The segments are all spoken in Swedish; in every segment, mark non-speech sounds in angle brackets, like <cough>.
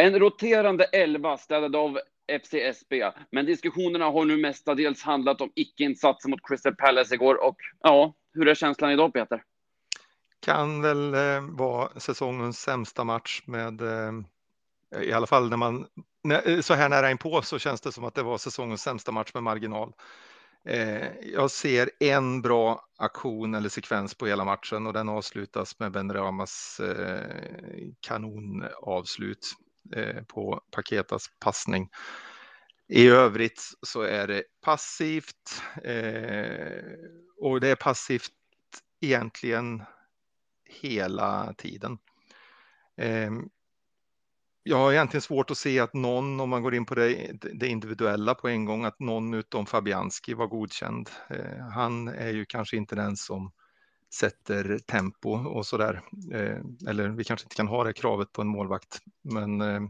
En roterande elva städad av FCSB, men diskussionerna har nu mestadels handlat om icke-insatser mot Crystal Palace igår och ja, hur är känslan idag Peter? Kan väl eh, vara säsongens sämsta match med eh, i alla fall när man när, eh, så här nära inpå så känns det som att det var säsongens sämsta match med marginal. Eh, jag ser en bra aktion eller sekvens på hela matchen och den avslutas med Ben Ramas eh, kanonavslut Eh, på Paketas passning. I övrigt så är det passivt eh, och det är passivt egentligen hela tiden. Eh, jag har egentligen svårt att se att någon, om man går in på det, det individuella på en gång, att någon utom Fabianski var godkänd. Eh, han är ju kanske inte den som sätter tempo och så där. Eh, eller vi kanske inte kan ha det kravet på en målvakt, men eh,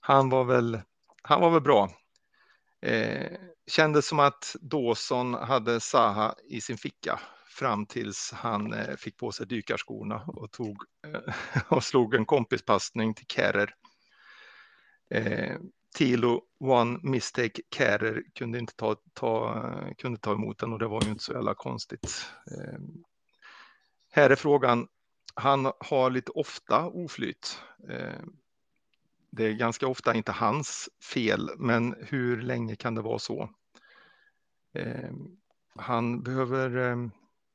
han var väl, han var väl bra. Eh, kändes som att Dawson hade Saha i sin ficka fram tills han fick på sig dykarskorna och, tog, <laughs> och slog en kompispassning till Kerrer Eh, Tilo One Mistake Carer kunde inte ta, ta, kunde ta emot den och det var ju inte så jävla konstigt. Eh, här är frågan, han har lite ofta oflyt. Eh, det är ganska ofta inte hans fel, men hur länge kan det vara så? Eh, han behöver eh,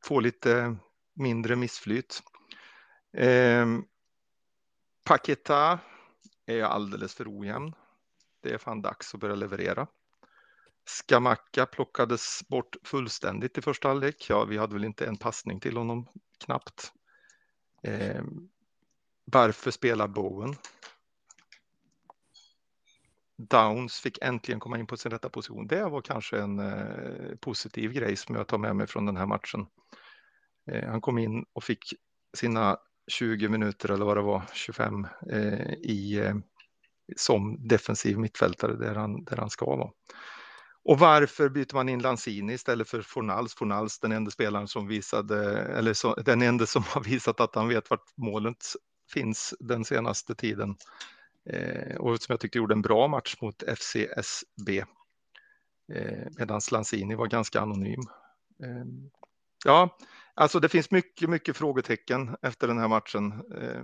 få lite mindre missflyt. Paketa är alldeles för ojämn. Det är fan dags att börja leverera. Skamacka plockades bort fullständigt i första halvlek. Ja, vi hade väl inte en passning till honom knappt. Eh, varför spelar Bowen? Downs fick äntligen komma in på sin rätta position. Det var kanske en eh, positiv grej som jag tar med mig från den här matchen. Eh, han kom in och fick sina 20 minuter eller vad det var, 25 eh, i, eh, som defensiv mittfältare där han, där han ska vara. Och varför byter man in Lanzini istället för Fornals? Fornals, den enda spelaren som visade, eller så, den enda som har visat att han vet vart målet finns den senaste tiden. Eh, och som jag tyckte gjorde en bra match mot FCSB. Eh, Medan Lanzini var ganska anonym. Eh, ja, Alltså det finns mycket, mycket frågetecken efter den här matchen. Eh,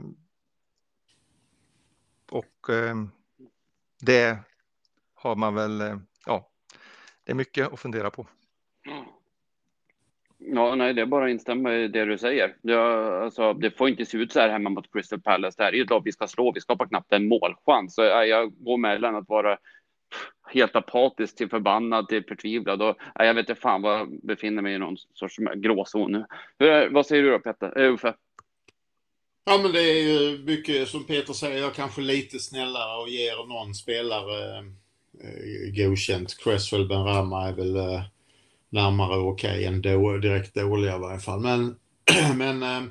och eh, det har man väl, eh, ja, det är mycket att fundera på. Ja, nej, det är bara att instämma i det du säger. Ja, alltså, det får inte se ut så här hemma mot Crystal Palace. Det här är ju ett lag vi ska slå. Vi skapar knappt en målchans. Så jag går mellan att vara helt apatisk till förbannad till förtvivlad. Och, nej, jag vet inte fan vad jag befinner mig i någon sorts gråzon nu. Hur, vad säger du då Petter? Äh, Uffe? Ja men det är ju mycket som Peter säger, jag kanske lite snällare och ger någon spelare eh, godkänt. Cresswell Benrama är väl eh, närmare okej okay än då, direkt dåliga i varje fall. Men, <clears throat> men eh,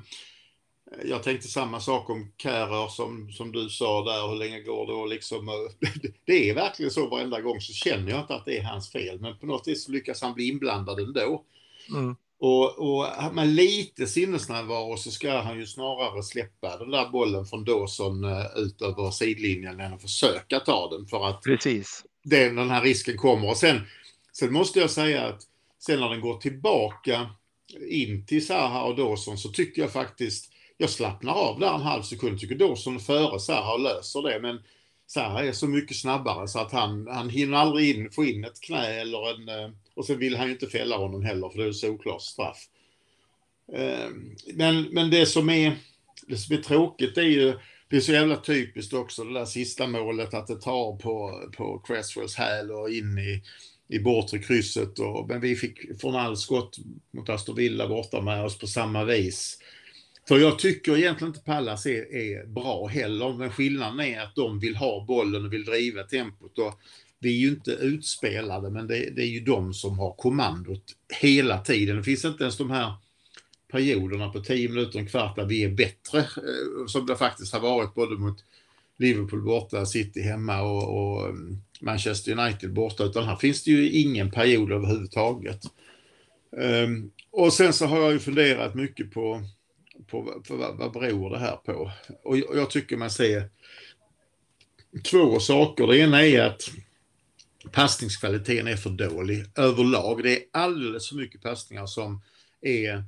jag tänkte samma sak om Kärör som, som du sa där, hur länge går det och liksom, <laughs> det är verkligen så varenda gång så känner jag inte att det är hans fel, men på något vis lyckas han bli inblandad ändå. Mm. Och, och med lite sinnesnärvaro så ska han ju snarare släppa den där bollen från Dawson uh, ut över sidlinjen än att försöka ta den för att Precis. Den, den här risken kommer. Och sen, sen måste jag säga att sen när den går tillbaka in till Zaha och Dawson så tycker jag faktiskt jag slappnar av där en halv sekund. Tycker Dawson före Zaha löser det. Men Zaha är så mycket snabbare så att han, han hinner aldrig in, få in ett knä eller en... Eh, och sen vill han ju inte fälla honom heller för det är solklart straff. Eh, men, men det som är det som är tråkigt är ju det är så jävla typiskt också det där sista målet att det tar på, på Cresswells häl och in i, i bortre krysset. Och, men vi fick från all skott mot Aston Villa borta med oss på samma vis. För jag tycker egentligen inte Pallas är, är bra heller, men skillnaden är att de vill ha bollen och vill driva tempot. Och vi är ju inte utspelade, men det, det är ju de som har kommandot hela tiden. Det finns inte ens de här perioderna på 10 minuter, en kvart där vi är bättre, eh, som det faktiskt har varit både mot Liverpool borta, City hemma och, och mm, Manchester United borta, utan här finns det ju ingen period överhuvudtaget. Um, och sen så har jag ju funderat mycket på på på vad, vad beror det här på? Och jag tycker man ser två saker. Det ena är att passningskvaliteten är för dålig överlag. Det är alldeles för mycket passningar som är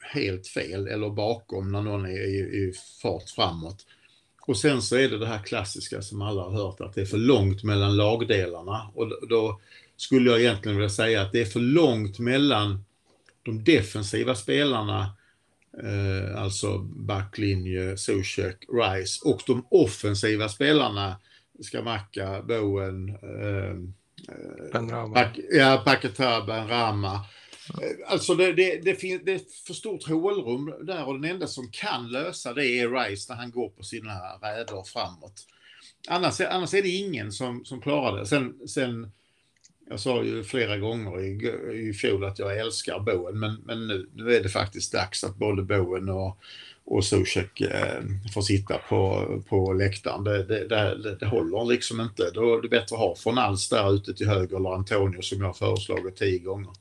helt fel eller bakom när någon är i, fart framåt. Och sen så är det det här klassiska som alla har hört att det är för långt mellan lagdelarna och då skulle jag egentligen vilja säga att det är för långt mellan de defensiva spelarna, eh, alltså backlinje, Zuzek, Rice och de offensiva spelarna, Skamacka, Bowen, eh, Benrama. ja, Paketa, Benrama. Eh, alltså det, det, det, finns, det är för stort hålrum där och den enda som kan lösa det är Rice när han går på sina räder framåt. Annars, annars är det ingen som, som klarar det. Sen, sen jag sa ju flera gånger i, i fjol att jag älskar Bowen, men, men nu, nu är det faktiskt dags att både Bowen och, och Zuzek eh, får sitta på, på läktaren. Det, det, det, det håller liksom inte. Då är det bättre att ha från alls där ute till höger eller Antonio som jag har föreslagit tio gånger.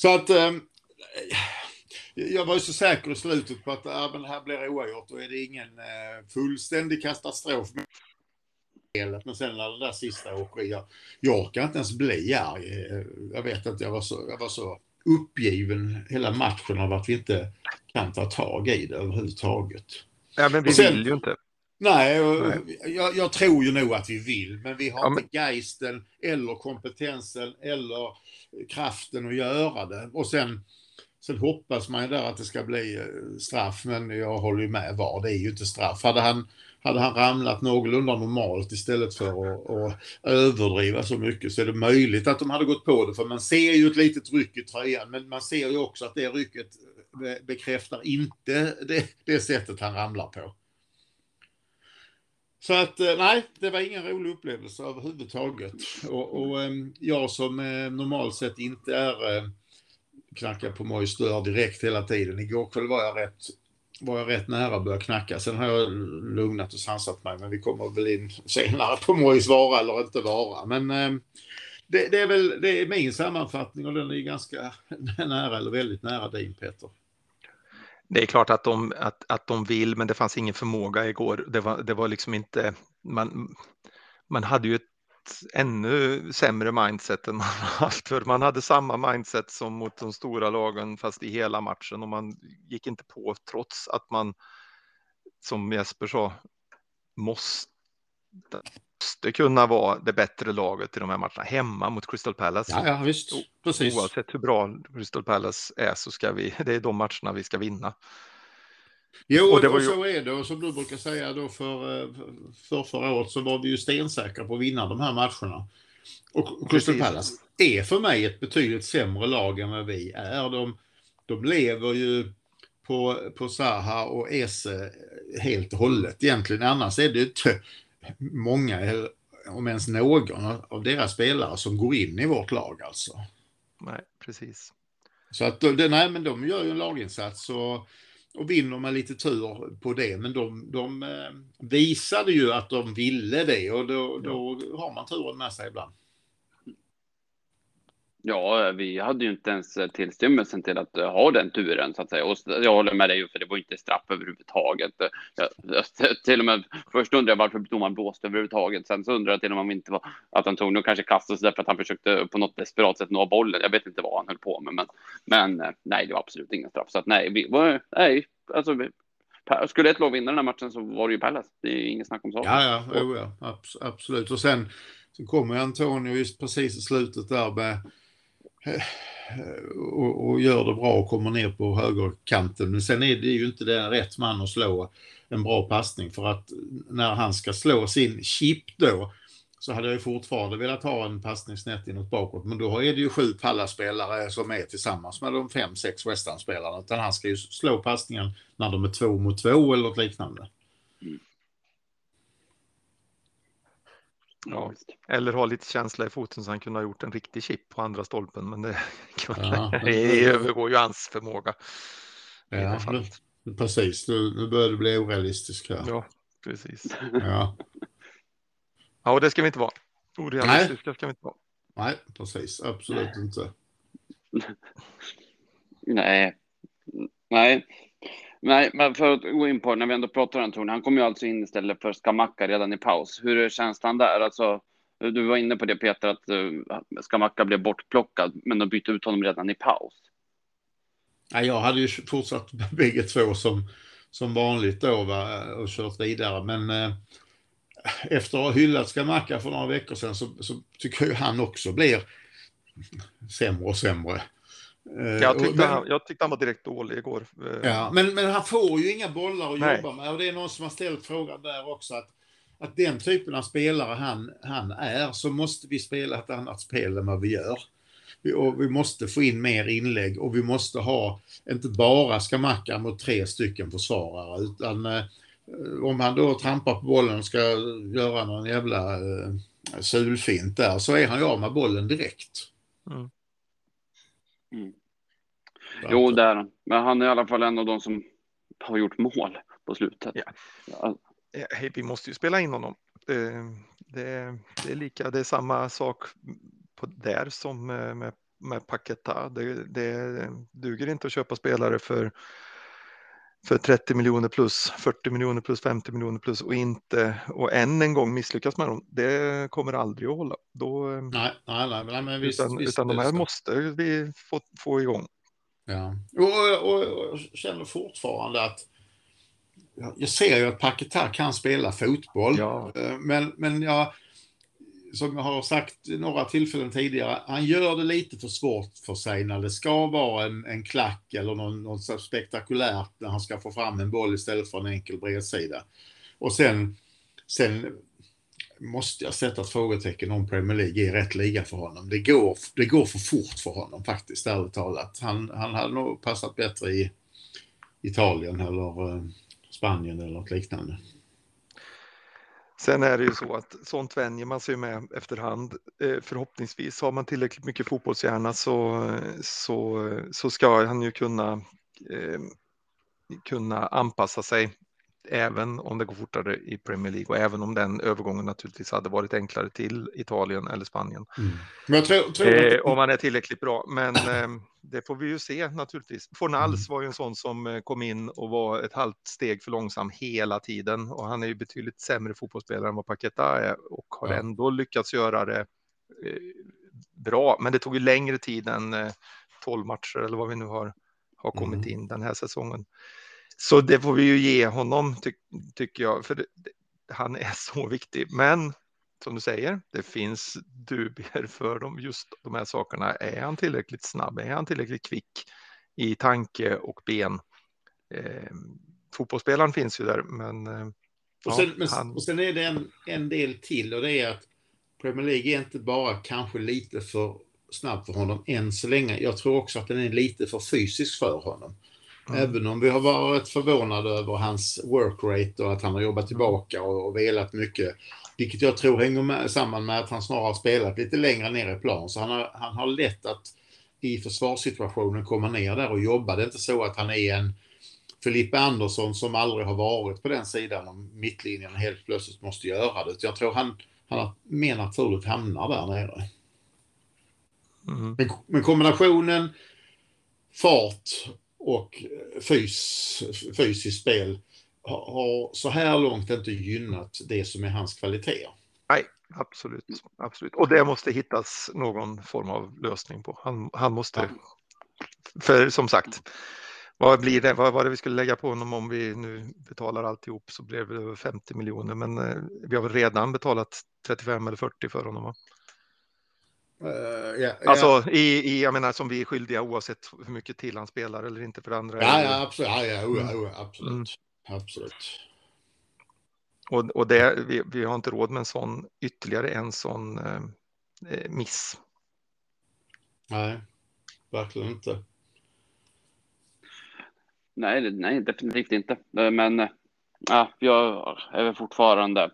Så att eh, jag var ju så säker i slutet på att äh, men det här blir oavgjort och är det ingen eh, fullständig katastrof men sen när den där sista åker jag, jag orkar inte ens bli arg. Jag vet att jag var så, jag var så uppgiven hela matchen av att vi inte kan ta tag i det överhuvudtaget. Ja, men vi sen, vill ju inte. Nej, nej. Jag, jag, tror ju nog att vi vill, men vi har ja, men... inte geisten eller kompetensen eller kraften att göra det. Och sen, sen hoppas man ju där att det ska bli eh, straff, men jag håller ju med VAR, det är ju inte straff. Hade han hade han ramlat någorlunda normalt istället för att, att, överdriva så mycket så är det möjligt att de hade gått på det. För man ser ju ett litet ryck i tröjan, men man ser ju också att det rycket eh, bekräftar inte det, det sättet han ramlar på. Så att eh, nej, det var ingen rolig upplevelse överhuvudtaget. Och, och eh, jag som eh, normalt sett inte är knackar på Mojs dörr direkt hela tiden. Igår kväll var jag rätt var jag rätt nära att börja knacka. Sen har jag lugnat och sansat mig, men vi kommer väl in senare på Mojs vara eller inte vara. Men det, det, är väl det är min sammanfattning och den är ganska <laughs> nära eller väldigt nära din Peter. Det är klart att de, att, att de vill, men det fanns ingen förmåga igår. Det var, det var liksom inte, man, man hade ju ett ännu sämre mindset än man <laughs> haft för man hade samma mindset som mot de stora lagen fast i hela matchen och man gick inte på trots att man som Jesper sa måste, måste kunna vara det bättre laget i de här matcherna hemma mot Crystal Palace. Ja, ja visst. Precis. Oavsett hur bra Crystal Palace är så ska vi, det är de matcherna vi ska vinna. Jo, och, det var ju... så är det. Och som du brukar säga då för, eh, för förra året så var vi ju stensäkra på att vinna de här matcherna. Och Crystal Palace är för mig ett betydligt sämre lag än vad vi är. De, de lever ju på, på Zaha och Ese helt och hållet egentligen. Annars är det inte många, om ens någon av deras spelare som går in i vårt lag alltså. Nej, precis. Så att, nej men de gör ju en laginsats och och vinner med lite tur på det. Men de, de eh, visade ju att de ville det och då, då har man turen med sig ibland. Ja, vi hade ju inte ens eh, tillstymmelsen till att eh, ha den turen så att säga. Och jag håller med dig, för det var inte straff överhuvudtaget. Eh, jag, jag, <laughs> till och med först undrade jag varför domaren blåste överhuvudtaget. Sen så undrade jag till och med om inte var att Antonio kanske kastade sig därför att han försökte på något desperat sätt nå bollen. Jag vet inte vad han höll på med, men, men nej, det var absolut ingen straff. Så att nej, vi var, nej, alltså vi, skulle ett lag vinna den här matchen så var det ju Pallas. Det är inget snack om saken. Ja, ja, oh, ja, absolut. Och sen så kommer Antonio just precis i slutet där med Eh, och, och, gör det bra och kommer ner på högerkanten. Men sen är det ju inte den rätt man att slå en bra passning för att när han ska slå sin chip då så hade jag ju fortfarande velat ha en passning snett inåt bakåt. Men då är det ju sju pallaspelare som är tillsammans med de fem, sex West Utan han ska ju slå passningen när de är två mot två eller något liknande. Mm. Ja, eller ha lite känsla i foten så han kunde ha gjort en riktig chip på andra stolpen. Men det, <laughs> ja, <laughs> det övergår ju hans förmåga. Ja, nu, precis. Nu, nu börjar det bli orealistiskt här. Ja, precis. Ja. <laughs> ja, och det ska vi inte vara. Orealistiska ska vi inte vara. Nej, precis. Absolut Nej. inte. Nej. Nej. Nej, men för att gå in på när vi ändå pratar om Antonio, han kom ju alltså in istället för Skamacka redan i paus. Hur är känslan där? Alltså, du var inne på det Peter, att eh, Skamacka blev bortplockad, men de bytte ut honom redan i paus. Ja, jag hade ju fortsatt bägge två som, som vanligt då va, och kört vidare, men eh, efter att ha hyllat Skamacka för några veckor sedan så, så tycker jag han också blir sämre och sämre. Eh, jag tyckte, men, han, jag tyckte han var direkt dålig igår. Eh, ja, men, men han får ju inga bollar att Nej. jobba med och det är någon som har ställt frågan där också att, att den typen av spelare han, han är så måste vi spela ett annat spel än vad vi gör. Vi, och vi måste få in mer inlägg och vi måste ha inte bara Skamacka mot tre stycken försvarare utan eh, om han då trampar på bollen och ska göra någon jävla eh, sulfint där så är han ju av med bollen direkt. Mm. Mm. Jo, det är han. Men han är i alla fall en av de som har gjort mål på slutet. Ja. Ja. Hey, vi måste ju spela in honom. Det, det, det, är lika, det är samma sak på där som med, med Paketa. Det, det duger inte att köpa spelare för för 30 miljoner plus 40 miljoner plus 50 miljoner plus och inte och än en gång misslyckas med dem. Det kommer aldrig att hålla. Då, nej, nej, nej, nej men visst, utan, visst, utan de här måste vi få, få igång. Ja, och, och, och jag känner fortfarande att jag ser ju att Paketar kan spela fotboll, ja. Eh, men, men jag som jag har sagt några tillfällen tidigare, han gör det lite för svårt för sig när det ska vara en, en klack eller något, något spektakulärt när han ska få fram en boll istället för en enkel bredsida. Och sen, sen måste jag sätta ett frågetecken om Premier League är rätt liga för honom. Det går, det går för fort för honom faktiskt, ärligt talat. Han, han hade nog passat bättre i Italien eller eh, Spanien eller något liknande. Sen är det ju så att sånt vänjer man sig med efterhand. Eh, förhoppningsvis har man tillräckligt mycket fotbollshjärna så, så, så ska han ju kunna, eh, kunna anpassa sig även om det går fortare i Premier League och även om den övergången naturligtvis hade varit enklare till Italien eller Spanien. Mm. Men tror, tror eh, om man är tillräckligt bra. Men eh, det får vi ju se naturligtvis. Fornals mm. var ju en sån som eh, kom in och var ett halvt steg för långsam hela tiden och han är ju betydligt sämre fotbollsspelare än vad Paketa är och har ja. ändå lyckats göra det eh, bra. Men det tog ju längre tid än 12 eh, matcher eller vad vi nu har, har kommit mm. in den här säsongen. Så det får vi ju ge honom, ty tycker jag, för det, han är <laughs> så viktig. Men som du säger, det finns dubier för dem, just de här sakerna. Är han tillräckligt snabb? Är han tillräckligt kvick i tanke och ben? Eh, fotbollsspelaren finns ju där, men... Eh, och, sen, ja, han... och sen är det en, en del till och det är att Premier League är inte bara kanske lite för snabb för honom än så länge. Jag tror också att den är lite för fysisk för honom. Mm. Även om vi har varit förvånade över hans work rate och att han har jobbat tillbaka och, och velat mycket. Vilket jag tror hänger med, samman med att han snarare har spelat lite längre ner i plan. Så han har, han har lätt att i försvarssituationen komma ner där och jobba. Det är inte så att han är en Filippe Andersson som aldrig har varit på den sidan om mittlinjen helt plötsligt måste göra det. Jag tror han, han mer naturligt hamnar där nere. Mm. Men, men kombinationen fart och fys, fysiskt spel har så här långt inte gynnat det som är hans kvaliteter. Nej, absolut, absolut. Och det måste hittas någon form av lösning på. Han, han måste, ja. för som sagt, vad blir det? Vad var det vi skulle lägga på honom om vi nu betalar alltihop så blev det över 50 miljoner. Men eh, vi har väl redan betalat 35 eller 40 för honom. Va? Uh, yeah, yeah. Alltså i, i, jag menar som vi är skyldiga oavsett hur mycket till han spelar eller inte för andra. Ja, ja absolut. Ja, ja, oh, oh, absolut. Mm. absolut. Och, och det, vi, vi, har inte råd med en sån, ytterligare en sån eh, eh miss. Nej, verkligen inte. Nej, nej, definitivt inte. Men ja, jag är fortfarande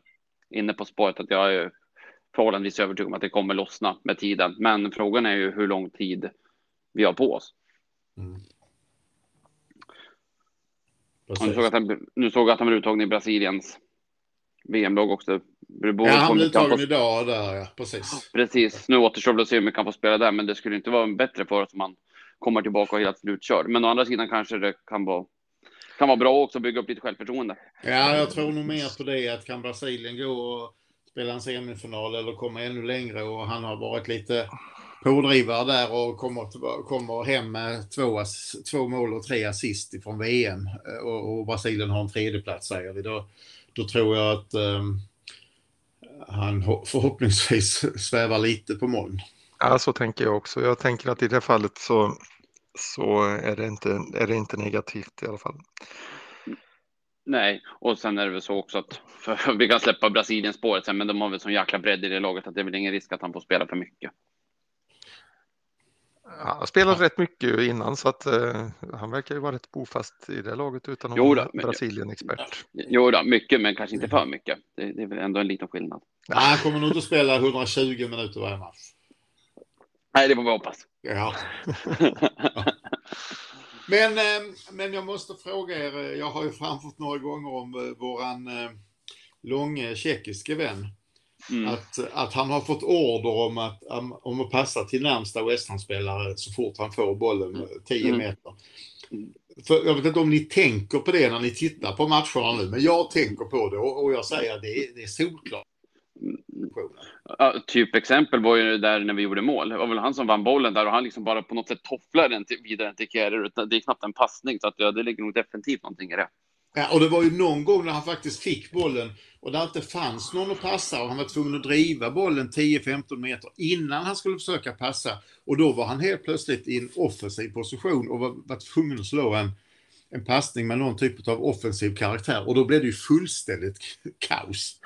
inne på spåret att jag är förhållandevis övertygad om att det kommer lossna med tiden. Men frågan är ju hur lång tid vi har på oss. Mm. Nu såg, att han, nu såg att han blev uttagen i Brasiliens VM-lag också. ja, han blev uttagen idag där, ja. Precis. Precis. Nu återstår det att se om vi kan få spela där, men det skulle inte vara bättre för oss om han kommer tillbaka och helt slutkörd. Men å andra sidan kanske det kan vara kan vara bra också att bygga upp lite självförtroende. Ja, jag tror nog mer på det. Att kan Brasilien gå och spela en semifinal eller komma ännu längre och han har varit lite pådrivare där och kommer, kommer hem med två, två mål och tre assist från VM eh, och, och Brasilien har en tredjeplats säger vi. Då, då tror jag att um, han förhoppningsvis <laughs> svävar lite på moln. Ja, så tänker jag också. Jag tänker att i det fallet så, så är, det inte, är det inte negativt i alla fall. Nej, och sen är det väl så också att för, <laughs> vi kan släppa Brasilien spåret sen, men de har väl sån jäkla bredd i det laget att det är väl ingen risk att han får spela för mycket. Han har spelat ja. rätt mycket innan så att uh, han verkar ju vara rätt bofast i det laget utan att vara Brasilien-expert. Jo då, mycket men kanske inte för mycket. Det, det är väl ändå en liten skillnad. Nej, han kommer nog inte att spela 120 minuter varje match. Nej, det får vi hoppas. Ja. <laughs> <laughs> Men, eh, men jag måste fråga er, eh, jag har ju framfört några gånger om våran långe tjeckiske vän. Mm. Att, att han har fått order om att, om att passa till närmsta West Ham-spelare så fort han får bollen 10 mm. meter. För jag vet inte om ni tänker på det när ni tittar på matcherna nu, men jag tänker på det och, och jag säger att det är, det är solklart. Mm. Ja, typ exempel var ju det där när vi gjorde mål. Det var väl han som vann bollen där och han liksom bara på något sätt tofflar den till, vidare till Kjärer. Det är knappt en passning så att ja, det ligger nog definitivt någonting i det. Ja, och det var ju någon gång när han faktiskt fick bollen och där inte fanns någon att passa och han var tvungen att driva bollen 10-15 meter innan han skulle försöka passa. Och då var han helt plötsligt i en offensiv position och var, var tvungen att slå en, en passning med någon typ av offensiv karaktär och då blev det ju fullständigt kaos.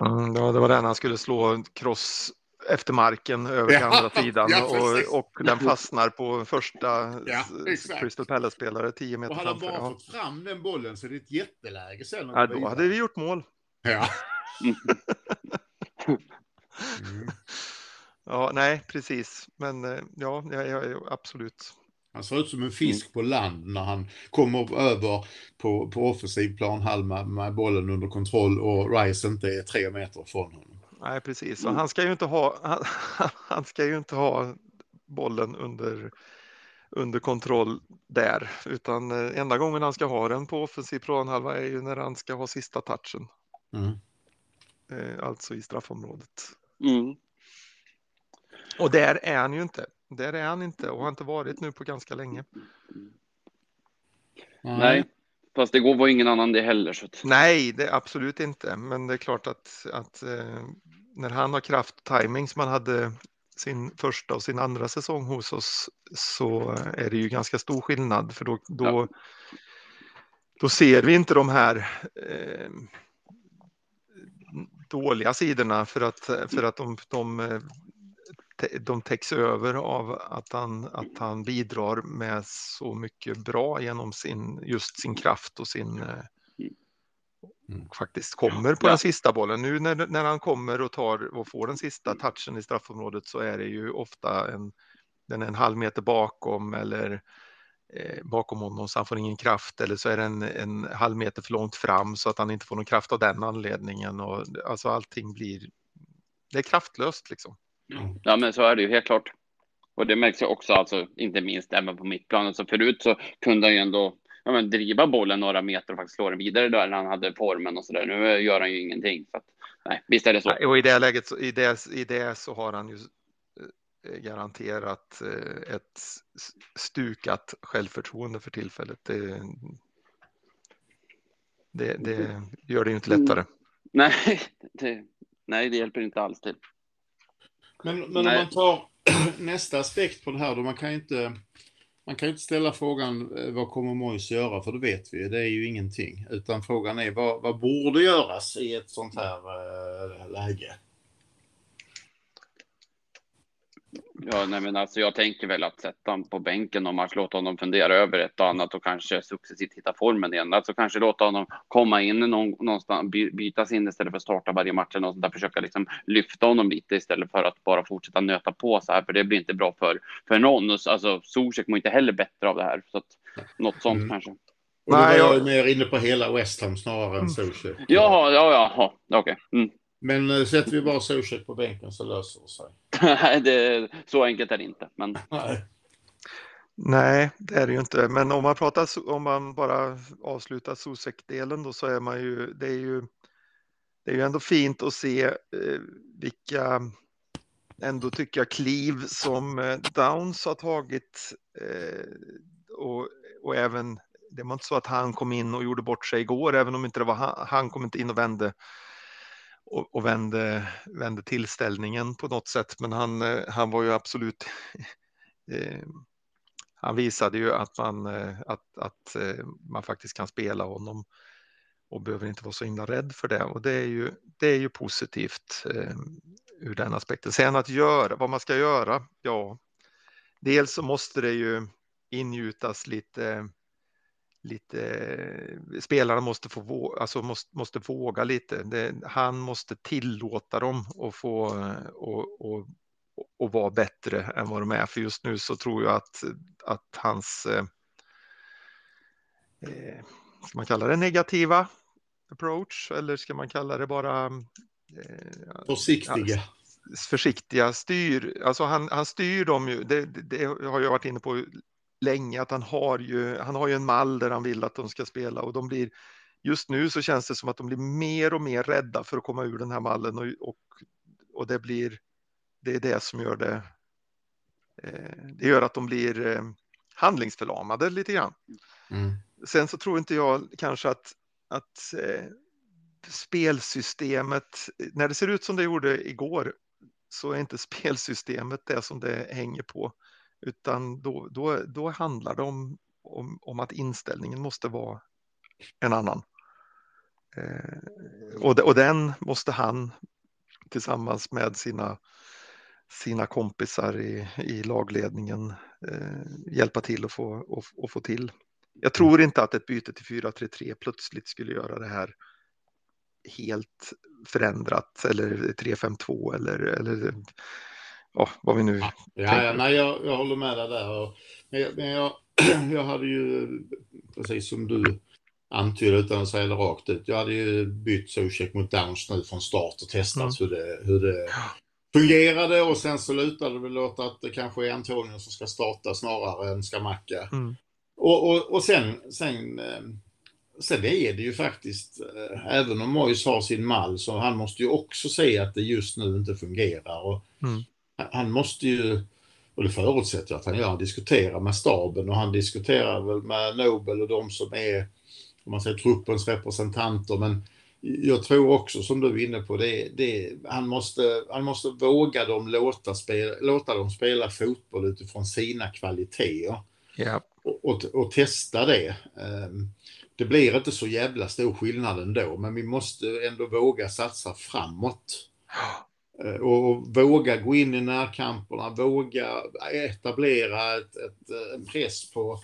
Mm, ja, det var den han skulle slå cross efter marken över till andra sidan ja, och, och den fastnar på första ja, Crystal Palace-spelare 10 meter framför. Och hade han bara fått fram den bollen så är det ett jätteläge sen. Ja, då hade vi gjort mål. Ja. <laughs> mm. Ja, nej, precis. Men eh, ja, ja, ja, absolut. Han ser ut som en fisk på land när han kommer över på, på offensiv planhalva med, med bollen under kontroll och Rice inte är tre meter från honom. Nej, precis. Och mm. han ska ju inte ha, han, <laughs> han ska ju inte ha bollen under, under kontroll där, utan eh, enda gången han ska ha den på offensiv planhalva är ju när han ska ha sista touchen. Mm. Eh, alltså i straffområdet. Mm. Och där är han ju inte. Där är han inte och har inte varit nu på ganska länge. Nej, fast det går var ingen annan det heller. Så att... Nej, det absolut inte. Men det är klart att, att eh, när han har kraft och timing som han hade sin första och sin andra säsong hos oss så är det ju ganska stor skillnad för då, då, ja. då ser vi inte de här eh, dåliga sidorna för att, för att de, de, de täcks över av att han, att han bidrar med så mycket bra genom sin, just sin kraft och sin mm. faktiskt kommer på ja. den sista bollen. Nu när, när han kommer och tar och får den sista touchen i straffområdet så är det ju ofta en, den är en halv meter bakom eller eh, bakom honom så han får ingen kraft eller så är den en, en halv meter för långt fram så att han inte får någon kraft av den anledningen och alltså allting blir det är kraftlöst liksom. Mm. Ja, men så är det ju helt klart. Och det märks ju också, alltså inte minst även på mittplanen. Så förut så kunde han ju ändå ja, men, driva bollen några meter och faktiskt slå den vidare där när han hade formen och så där. Nu gör han ju ingenting. Så att, nej, visst är det så. Och i det läget, så, i, det, i det så har han ju eh, garanterat eh, ett stukat självförtroende för tillfället. Det, det, det gör det ju inte lättare. Mm. Nej, <laughs> det, nej, det hjälper inte alls till. Men, men om man tar <clears throat> nästa aspekt på det här då, man kan ju inte man kan inte ställa frågan eh, vad kommer Mois göra, för det vet vi det är ju ingenting. Utan frågan är vad, vad borde göras i ett sånt här äh, läge? Ja, nej, men alltså jag tänker väl att sätta honom på bänken och match, låta honom fundera över ett och annat och kanske successivt hitta formen igen. Alltså kanske låta honom komma in någon, någonstans, bytas in istället för att starta varje match och där. Försöka liksom lyfta honom lite istället för att bara fortsätta nöta på så här, för det blir inte bra för, för någon. Alltså Zuzek mår inte heller bättre av det här, så att något sånt mm. kanske. Och då var jag mer inne på hela West Ham snarare än Zuzek. Jaha, ja, ja, okej. Okay. Mm. Men äh, sätter vi bara Zuzek på bänken så löser det sig. Nej, det, så enkelt är det inte. Men... Nej. Nej, det är det ju inte. Men om man pratar, om man bara avslutar Sosek-delen då så är man ju, det är ju, det är ju ändå fint att se eh, vilka, ändå tycker jag, kliv som eh, Downs har tagit eh, och, och även, det var inte så att han kom in och gjorde bort sig igår, även om inte det var han, han kom inte in och vände och, och vände, vände tillställningen på något sätt, men han, eh, han var ju absolut <laughs> eh, han visade ju att man, eh, att, att eh, man faktiskt kan spela honom och behöver inte vara så himla rädd för det. Och det är ju, det är ju positivt eh, ur den aspekten. Sen att göra, vad man ska göra, ja, dels så måste det ju ingjutas lite, lite spelarna måste få alltså måste, måste våga lite. Det, han måste tillåta dem att få och, och och vara bättre än vad de är. För just nu så tror jag att, att hans, eh, eh, ska man kalla det negativa approach eller ska man kalla det bara eh, försiktiga? Försiktiga styr, alltså han, han styr dem ju, det, det, har jag varit inne på länge, att han har ju, han har ju en mall där han vill att de ska spela och de blir, just nu så känns det som att de blir mer och mer rädda för att komma ur den här mallen och, och, och det blir det är det som gör det. Eh, det gör att de blir eh, handlingsförlamade lite grann. Mm. Sen så tror inte jag kanske att, att eh, spelsystemet, när det ser ut som det gjorde igår, så är inte <laughs> spelsystemet det som det hänger på, utan då, då, då handlar det om, om, om att inställningen måste vara en annan. Eh, och, de, och den måste han tillsammans med sina sina kompisar i, i lagledningen eh, hjälpa till att få, och, och få till. Jag tror inte att ett byte till 4-3-3 plötsligt skulle göra det här helt förändrat eller 3-5-2 eller, eller ja, vad vi nu ja, ja, nej, jag, jag håller med dig där. Men, men jag, <clears throat> jag hade ju, precis som du antyder utan att säga det rakt ut, jag hade ju bytt Zuzek mot Downs nu från start och testat mm. hur, det, hur det fungerade och sen så lutade det väl åt att det kanske är Antonio som ska starta snarare än Skamacka. Mm. Och, och, och sen, sen, eh, sen är det ju faktiskt, eh, även om Mois har sin mall, så han måste ju också se att det just nu inte fungerar. Och mm. Han måste ju, och det förutsätter jag att han gör, diskutera med staben och han diskuterar väl med Nobel och de som är, om man säger truppens representanter, men jag tror också som du är inne på, det, det, han, måste, han måste våga dem låta, spela, låta dem spela fotboll utifrån sina kvaliteter. Yeah. Och, och, och, testa det. Ehm, det blir inte så jävla stor skillnad ändå, men vi måste ändå våga satsa framåt. Eh, och, och våga gå in i närkamperna, våga etablera ett, ett, en press på,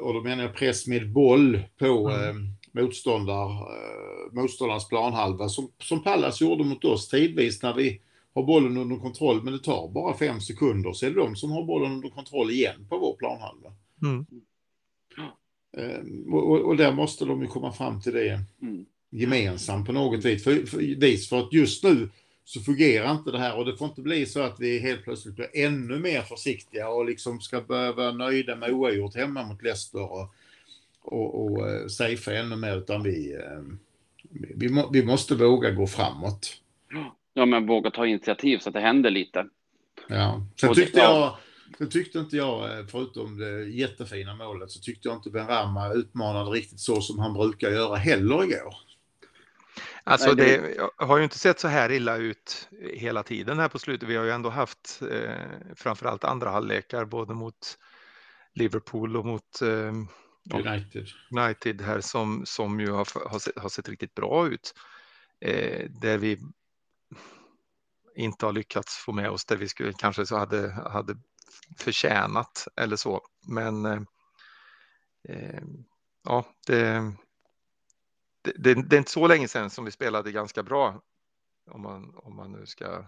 och då menar jag press med boll på mm motståndar, eh, motståndarens planhalva som, som Pallas gjorde mot oss tidvis när vi har bollen under kontroll men det tar bara fem sekunder så är det de som har bollen under kontroll igen på vår planhalva. Mm. Eh, och, och, där måste de ju komma fram till det mm. gemensamt på något vis för, för, vis. för att just nu så fungerar inte det här och det får inte bli så att vi helt plötsligt blir ännu mer försiktiga och liksom ska vara nöjda med oavgjort hemma mot Leicester och och, och eh, safea ännu mer utan vi, eh, vi, må, vi måste våga gå framåt. Ja, men våga ta initiativ så att det händer lite. Ja, sen tyckte jag, sen tyckte inte jag, eh, förutom det jättefina målet, så tyckte jag inte Ben Rama utmanade riktigt så som han brukar göra heller igår. Alltså det har ju inte sett så här illa ut hela tiden här på slutet. Vi har ju ändå haft eh, framförallt andra halvlekar både mot Liverpool och mot eh, United. United här som, som ju har, har, sett, har sett riktigt bra ut. Eh, där vi inte har lyckats få med oss det vi skulle kanske så hade, hade förtjänat eller så. Men eh, eh ja, det, det, det, det, är inte så länge sedan som vi spelade ganska bra. Om man, om man nu ska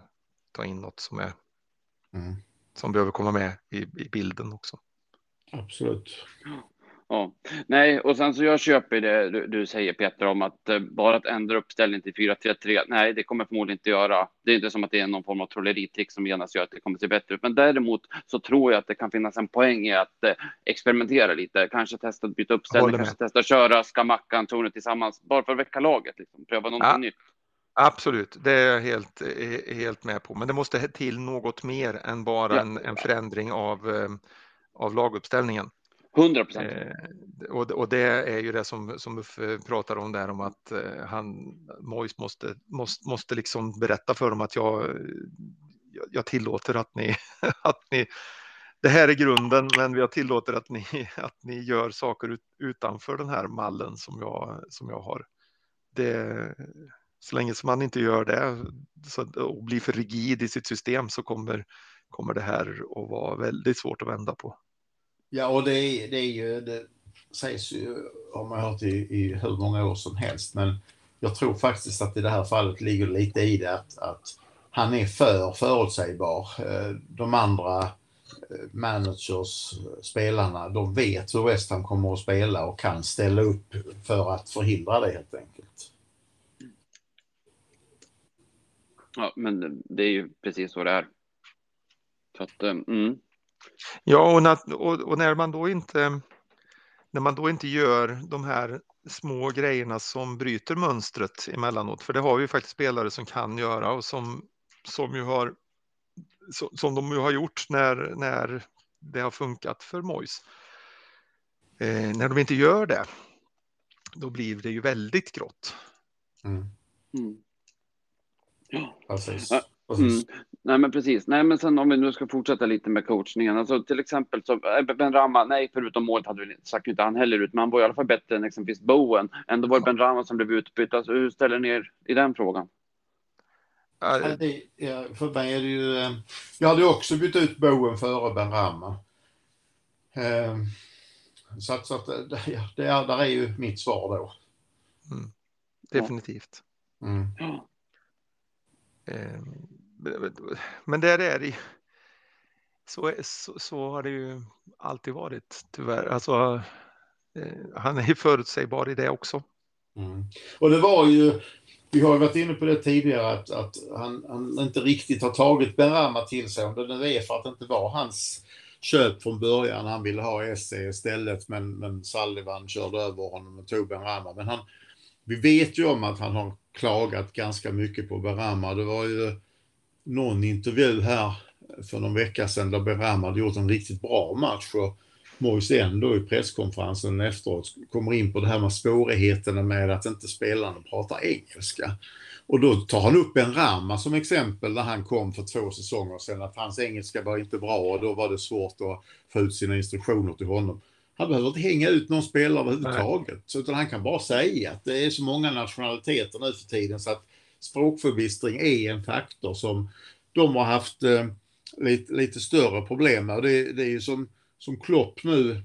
ta in något som är mm. som behöver komma med i, i bilden också. Absolut. Ja, nej, och sen så jag köper det du, du säger Peter om att eh, bara att ändra uppställningen till 4-3-3. Nej, det kommer förmodligen inte göra. Det är inte som att det är någon form av trolleritrick som genast gör att det kommer se bättre ut. Men däremot så tror jag att det kan finnas en poäng i att eh, experimentera lite. Kanske testa att byta uppställning, kanske testa att köra Skamacka, Antonio tillsammans bara för att väcka laget. Liksom. Pröva någonting ja. nytt. Absolut, det är jag helt, helt med på. Men det måste till något mer än bara ja. en, en förändring av, eh, av laguppställningen. 100 procent. Eh, och, och, det är ju det som, som Uffe pratar om där om att eh, han, Mois måste, måste, måste liksom berätta för dem att jag, jag, jag tillåter att ni, <laughs> att ni, det här är grunden, men jag tillåter att ni, <laughs> att ni gör saker ut, utanför den här mallen som jag, som jag har. Det, så länge som man inte gör det så, och blir för rigid i sitt system så kommer, kommer det här att vara väldigt svårt att vända på. Ja, och det är, det är ju, det sägs ju, har man hört i, i hur många år som helst, men jag tror faktiskt att i det här fallet ligger lite i det att, att han är för förutsägbar. Eh, de andra eh, managers, spelarna, de vet hur West Ham kommer att spela och kan ställa upp för att förhindra det helt enkelt. Ja, men det är ju precis så det är. Så att, eh, mm. Ja, och när, och, och när man då inte när man då inte gör de här små grejerna som bryter mönstret emellanåt, för det har vi faktiskt spelare som kan göra och som, som, ju har, som de ju har gjort när, när det har funkat för Mois. Eh, när de inte gör det, då blir det ju väldigt grått. Mm. Mm. Ja. Precis. Mm. Nej, men precis. Nej, men sen om vi nu ska fortsätta lite med coachningen. Alltså till exempel så eh, Ben Rama, nej, förutom målet hade vi sagt inte han heller ut, men han var i alla fall bättre än exempelvis Bowen. Ändå var det Ben Rama som blev utbytt. Alltså, hur ställer ni er i den frågan? Ja, för mig är det ju... Eh, jag hade också bytt ut Bowen före Ben Rama. Eh, så att, så att <laughs> ja, det är, där är ju mitt svar då. Mm. Definitivt. Mm. Eh, men där är det så, så, så, har det ju alltid varit tyvärr. Alltså, eh, han är ju förutsägbar i det också. Mm. Och det var ju, vi har ju varit inne på det tidigare, att, att han, han inte riktigt har tagit Benrahma till sig. Om det nu är för att det inte var hans köp från början. Han ville ha SC istället, men, men Sullivan körde över honom och tog Benrahma. Men han, vi vet ju om att han har klagat ganska mycket på Benrahma. Det var ju någon intervju här för någon vecka sedan där Benrahma hade gjort en riktigt bra match och Moise ändå i presskonferensen efteråt kommer in på det här med svårigheterna med att inte spelarna pratar engelska. Och då tar han upp en Rama som exempel när han kom för två säsonger sedan att hans engelska var inte bra och då var det svårt att få ut sina instruktioner till honom. Han behöver inte hänga ut någon spelare överhuvudtaget. Utan han kan bara säga att det är så många nationaliteter nu för tiden så att språkförbistring är en faktor som de har haft eh, lite, lite, större problem med. Det, det är ju som, som Klopp nu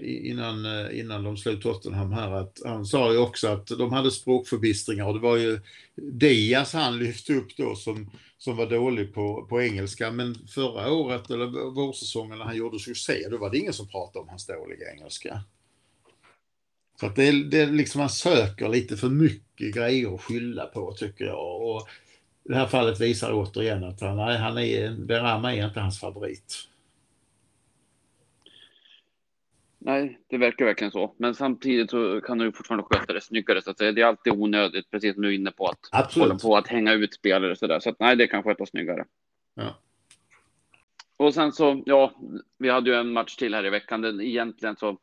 innan, eh, innan de slog Tottenham här att han sa ju också att de hade språkförbistringar och det var ju Diaz han lyfte upp då som, som var dålig på, på engelska men förra året eller vårsäsongen när han gjorde succé då var det ingen som pratade om hans dåliga engelska. Så att det, är, det är liksom man söker lite för mycket grejer att skylla på tycker jag. Och det här fallet visar återigen att han, nej, han är, Berama är inte hans favorit. Nej, det verkar verkligen så. Men samtidigt så kan du fortfarande sköta det snyggare. Så att säga. Det är alltid onödigt, precis som du är inne på, att Absolut. hålla på att hänga ut spelare så där. Så att, nej, det kan skötas snyggare. Ja. Och sen så, ja, vi hade ju en match till här i veckan. Den, egentligen så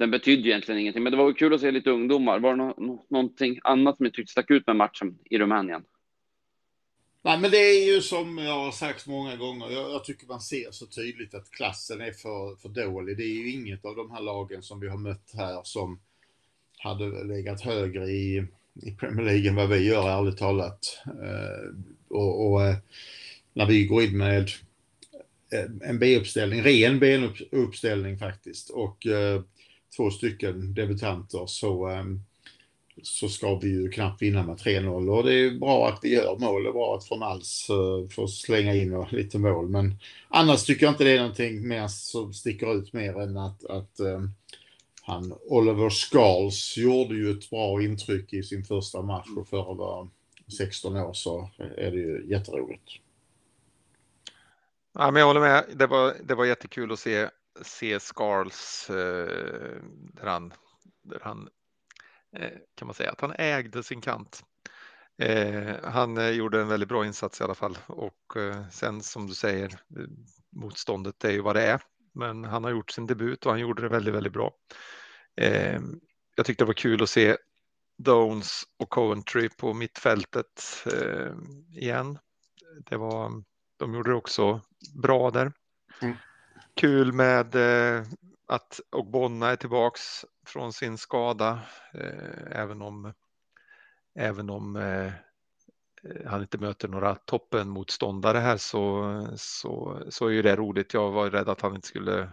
den betydde egentligen ingenting, men det var kul att se lite ungdomar. Var det no någonting annat som ni tyckte stack ut med matchen i Rumänien? Nej, men det är ju som jag har sagt många gånger. Jag, jag, tycker man ser så tydligt att klassen är för, för dålig. Det är ju inget av de här lagen som vi har mött här som hade legat högre i, i Premier League än vad vi gör, ärligt talat. Eh, och, och eh, när vi går in med eh, en B-uppställning, ren B-uppställning faktiskt. Och eh, två stycken debutanter så, ehm, så ska vi ju knappt vinna med 3-0 och det är bra att vi gör mål. Det är bra att från uh, eh, får slänga in lite mål. Men annars tycker jag inte det är någonting mer som sticker ut mer än att, att ehm, han, Oliver Scarls gjorde ju ett bra intryck i sin första match och för att vara 16 år så är det ju jätteroligt. Ja, men jag håller med. Det var, det var jättekul att se, se Scarls eh, där han, där han eh, kan man säga att han ägde sin kant. Eh, han eh, gjorde en väldigt bra insats i alla fall och eh, sen som du säger eh, motståndet är ju vad det är. Men han har gjort sin debut och han gjorde det väldigt, väldigt bra. Eh, jag tyckte det var kul att se Dones och Coventry på mittfältet eh, igen. Det var, de gjorde det också bra där. Mm. Kul med eh, att Ogbonna är tillbaks från sin skada, eh, även om, även om eh, han inte möter några toppenmotståndare här så, så, så är ju det roligt. Jag var rädd att han inte skulle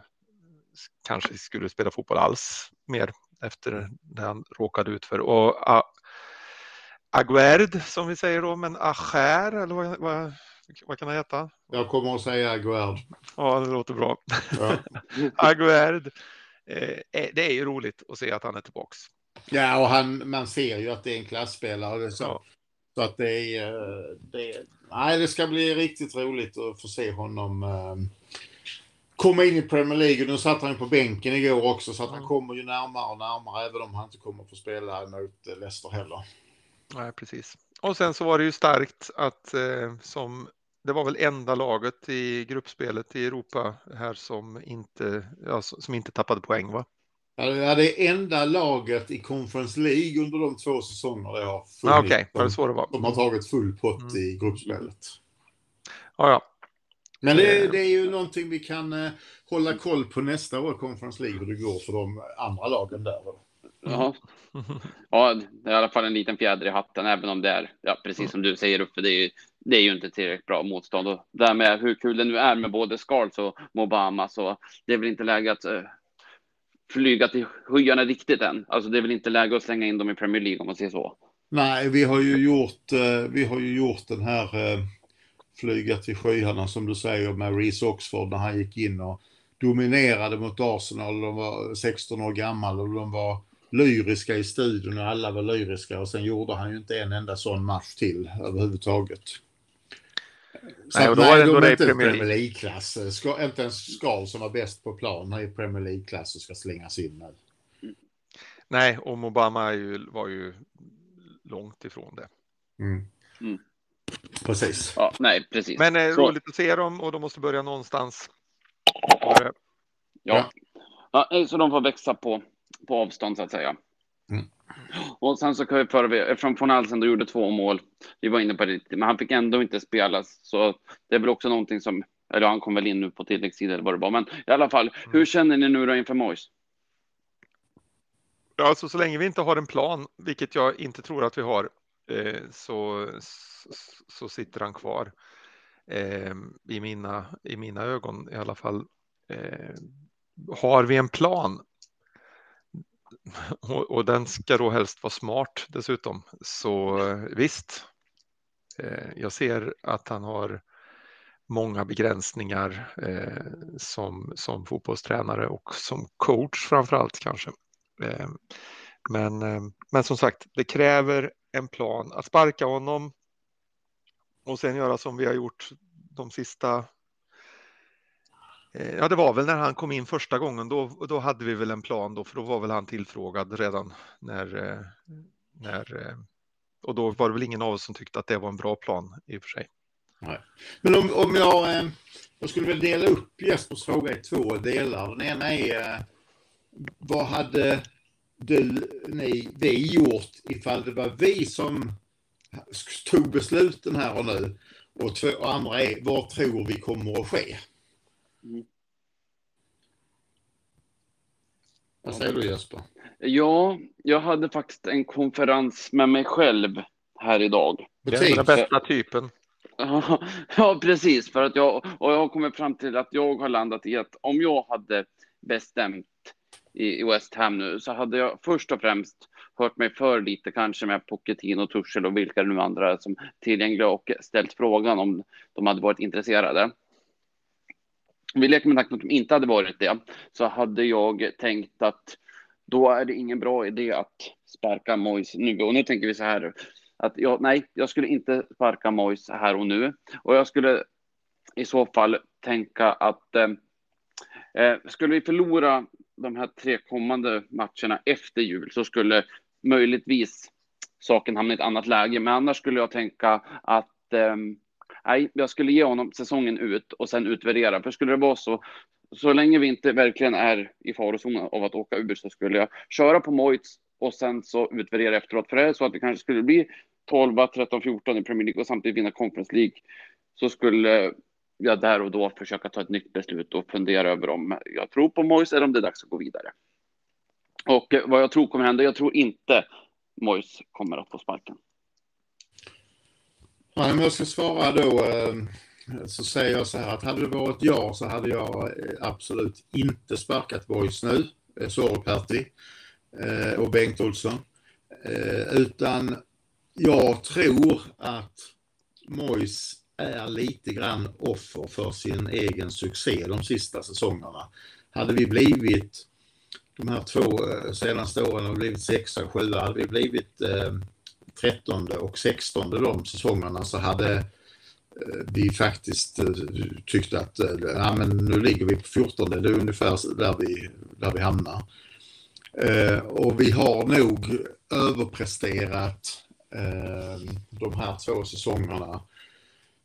kanske skulle spela fotboll alls mer efter det han råkade ut för. Och ah, Aguerd som vi säger då, men Acher eller vad, vad, vad kan han heta? Jag kommer att säga Aguerd. Ja, det låter bra. Ja. <laughs> Aguerd. Eh, eh, det är ju roligt att se att han är tillbaks. Ja, och han, man ser ju att det är en klassspelare. Så, ja. så att det är, det nej, det ska bli riktigt roligt att få se honom eh, komma in i Premier League. Nu satt han på bänken igår också, så att han kommer ju närmare och närmare, även om han inte kommer att få spela mot Leicester heller. Nej, precis. Och sen så var det ju starkt att eh, som det var väl enda laget i gruppspelet i Europa här som inte, ja, som inte tappade poäng va? Ja, det är enda laget i Conference League under de två säsonger det har funnits. Ah, okay. det så det var. De har tagit full pott mm. i gruppspelet. Ja, ja. Men det, eh. det, är ju någonting vi kan uh, hålla koll på nästa år, Conference League, hur det går för de andra lagen där. Ja. ja, det är i alla fall en liten fjäder i hatten, även om det är, ja, precis som du säger Uffe, det är ju, det är ju inte tillräckligt bra motstånd. Och därmed hur kul det nu är med både Scarls och Mobama, så det är väl inte läge att uh, flyga till skyarna riktigt än. Alltså det är väl inte läge att slänga in dem i Premier League om man säger så. Nej, vi har ju gjort, uh, vi har ju gjort den här eh, uh, flyga till skyarna som du säger med Reece Oxford när han gick in och dominerade mot Arsenal. De var 16 år gammal och de var lyriska i studion och alla var lyriska och sen gjorde han ju inte en enda sån match till överhuvudtaget. Så nej, och då nej, de är inte Premier, Premier League-klass. Inte ens Skal som var bäst på plan är Premier League-klass och ska slängas in nu. Nej, och Obama ju, var ju långt ifrån det. Mm. Mm. Precis. Ja, nej, precis. Men eh, roligt att se dem och de måste börja någonstans. Ja. ja. ja. Så de får växa på, på avstånd så att säga. Mm. Och sen så kan vi föra, eftersom von Alsen då gjorde två mål, vi var inne på det, men han fick ändå inte spelas, så det är väl också någonting som, eller han kom väl in nu på tilläggstid eller vad det var, men i alla fall, mm. hur känner ni nu då inför Mois? Alltså så länge vi inte har en plan, vilket jag inte tror att vi har, eh, så, så sitter han kvar. Eh, I, mina, I mina ögon i alla fall. Eh, har vi en plan <laughs> och, och, den ska då helst vara smart dessutom, så visst. Eh, jag ser att han har många begränsningar eh, som, som fotbollstränare och som coach framför allt kanske. Eh, men, eh, men som sagt, det kräver en plan att sparka honom och sen göra som vi har gjort de sista Eh, ja, det var väl när han kom in första gången. Då, då hade vi väl en plan då, för då var väl han tillfrågad redan när, eh, när eh, och då var det väl ingen av oss som tyckte att det var en bra plan i och för sig. Nej. Men om, om jag, jag skulle väl dela upp Jespers fråga i två delar. Den ena är vad hade du, ni, vi gjort ifall det var vi som tog besluten här och nu? Och, två, och andra är, vad tror vi kommer att ske? Mm. Vad säger du Jesper? Ja, jag hade faktiskt en konferens med mig själv här idag. Det är den bästa typen. <laughs> ja, precis. För att jag, och jag har kommit fram till att jag har landat i att om jag hade bestämt i, West Ham nu så hade jag först och främst hört mig för lite kanske med Pochettino, Tuchel och vilka nu andra som tillgängliga och ställt frågan om de hade varit intresserade. Vi leker med tanken att de inte hade varit det så hade jag tänkt att då är det ingen bra idé att sparka Mois nu. Och nu tänker vi så här att jag, nej, jag skulle inte sparka Mois här och nu. Och jag skulle i så fall tänka att eh, eh, skulle vi förlora de här tre kommande matcherna efter jul så skulle möjligtvis saken hamna i ett annat läge. Men annars skulle jag tänka att eh, nej, jag skulle ge honom säsongen ut och sen utvärdera. För skulle det vara så, så länge vi inte verkligen är i farozonen av att åka ur så skulle jag köra på Moits och sen så utvärdera efteråt. För det är så att det kanske skulle bli 12, 13, 14 i Premier League och samtidigt vinna Conference League så skulle jag där och då försöka ta ett nytt beslut och fundera över om jag tror på Mois eller om det är dags att gå vidare. Och vad jag tror kommer hända, jag tror inte Mois kommer att få sparken. Nej, men jag ska svara då ehm, så säger jag så här att hade det varit jag så hade jag eh, absolut inte sparkat Boys nu, eh, Soroperti eh, och Bengt Olsson. Utan jag tror att Mois är lite grann offer för sin egen succé de sista säsongerna. Hade vi blivit de här två senaste åren har blivit sexa sjua, hade vi blivit eh, trettonde och sextonde de säsongerna så hade eh, vi faktiskt tyckte tyckt att eh, ja, men nu ligger vi på 14, det är ungefär där vi, där vi hamnar. Eh, och vi har nog överpresterat eh, de här två säsongerna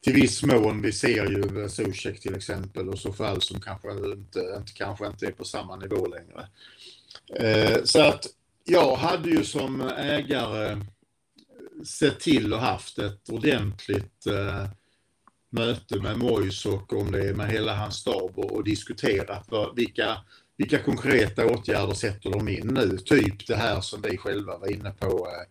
till viss mån. Vi ser ju Zuzek till exempel och så fall som kanske inte, inte, kanske inte är på samma nivå längre. Eh, så att jag hade ju som ägare sett till och haft ett ordentligt eh, möte med Mois och om det är med hela hans stab och, och diskuterat vad, vilka, vilka konkreta åtgärder sätter de in nu? Typ det här som vi själva var inne på eh,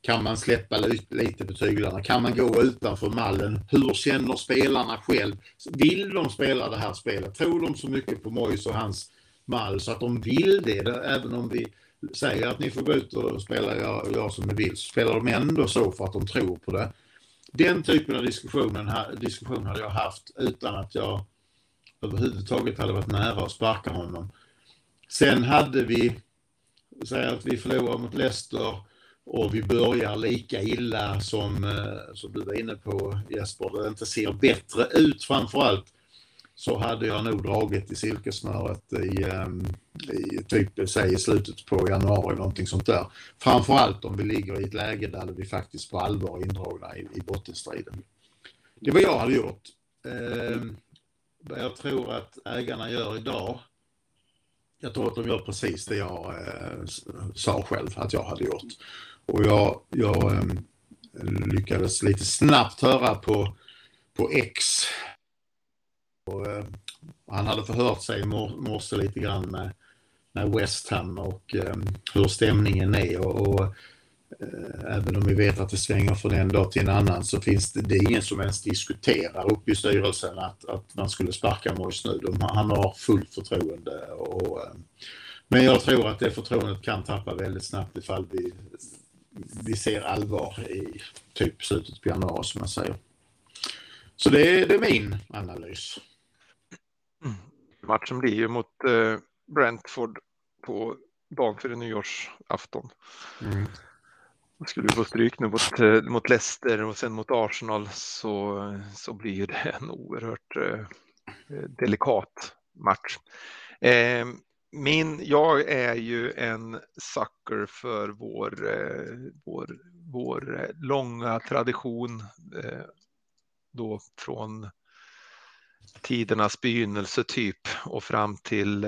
kan man släppa lite på tyglarna? Kan man gå utanför mallen? Hur känner spelarna själv? Vill de spela det här spelet? Tror de så mycket på Mois och hans mall så att de vill det? Även om vi säger att ni får gå ut och spela jag, jag som ni vill, så spelar de ändå så för att de tror på det. Den typen av diskussionen, diskussion hade jag haft utan att jag överhuvudtaget hade varit nära att sparka honom. Sen hade vi, säg att vi förlorar mot Leicester och vi börjar lika illa som, eh, som du var inne på Jesper, det inte ser bättre ut framförallt så hade jag nog dragit i silkesnöret i, ehm, i typ, säg i slutet på januari, någonting sånt där. Framförallt om vi ligger i ett läge där vi faktiskt på allvar är indragna i, i bottenstriden. Det var jag hade gjort. Eh, vad jag tror att ägarna gör idag, jag tror att de gör precis det jag eh, sa själv att jag hade gjort. Och jag, jag eh, lyckades lite snabbt höra på, på X. Och, eh, han hade förhört sig i morse lite grann med, med West Ham och eh, hur stämningen är. Och, och eh, även om vi vet att det svänger från en dag till en annan så finns det, det är ingen som ens diskuterar uppe i styrelsen att, att man skulle sparka Mois nu. De, han har fullt förtroende. Och, ehm, men jag tror att det förtroendet kan tappa väldigt snabbt ifall vi vi ser allvar i typ slutet på januari som jag säger. Så det är, det är min analys. Matchen blir ju mot eh, Brentford på dagen före nyårsafton. Mm. Skulle vi få stryk nu mot, eh, mot Leicester och sen mot Arsenal så, så blir det en oerhört eh, delikat match. Eh, min, jag är ju en sucker för vår, eh, vår, vår eh, långa tradition eh, då från tidernas begynnelse typ och fram till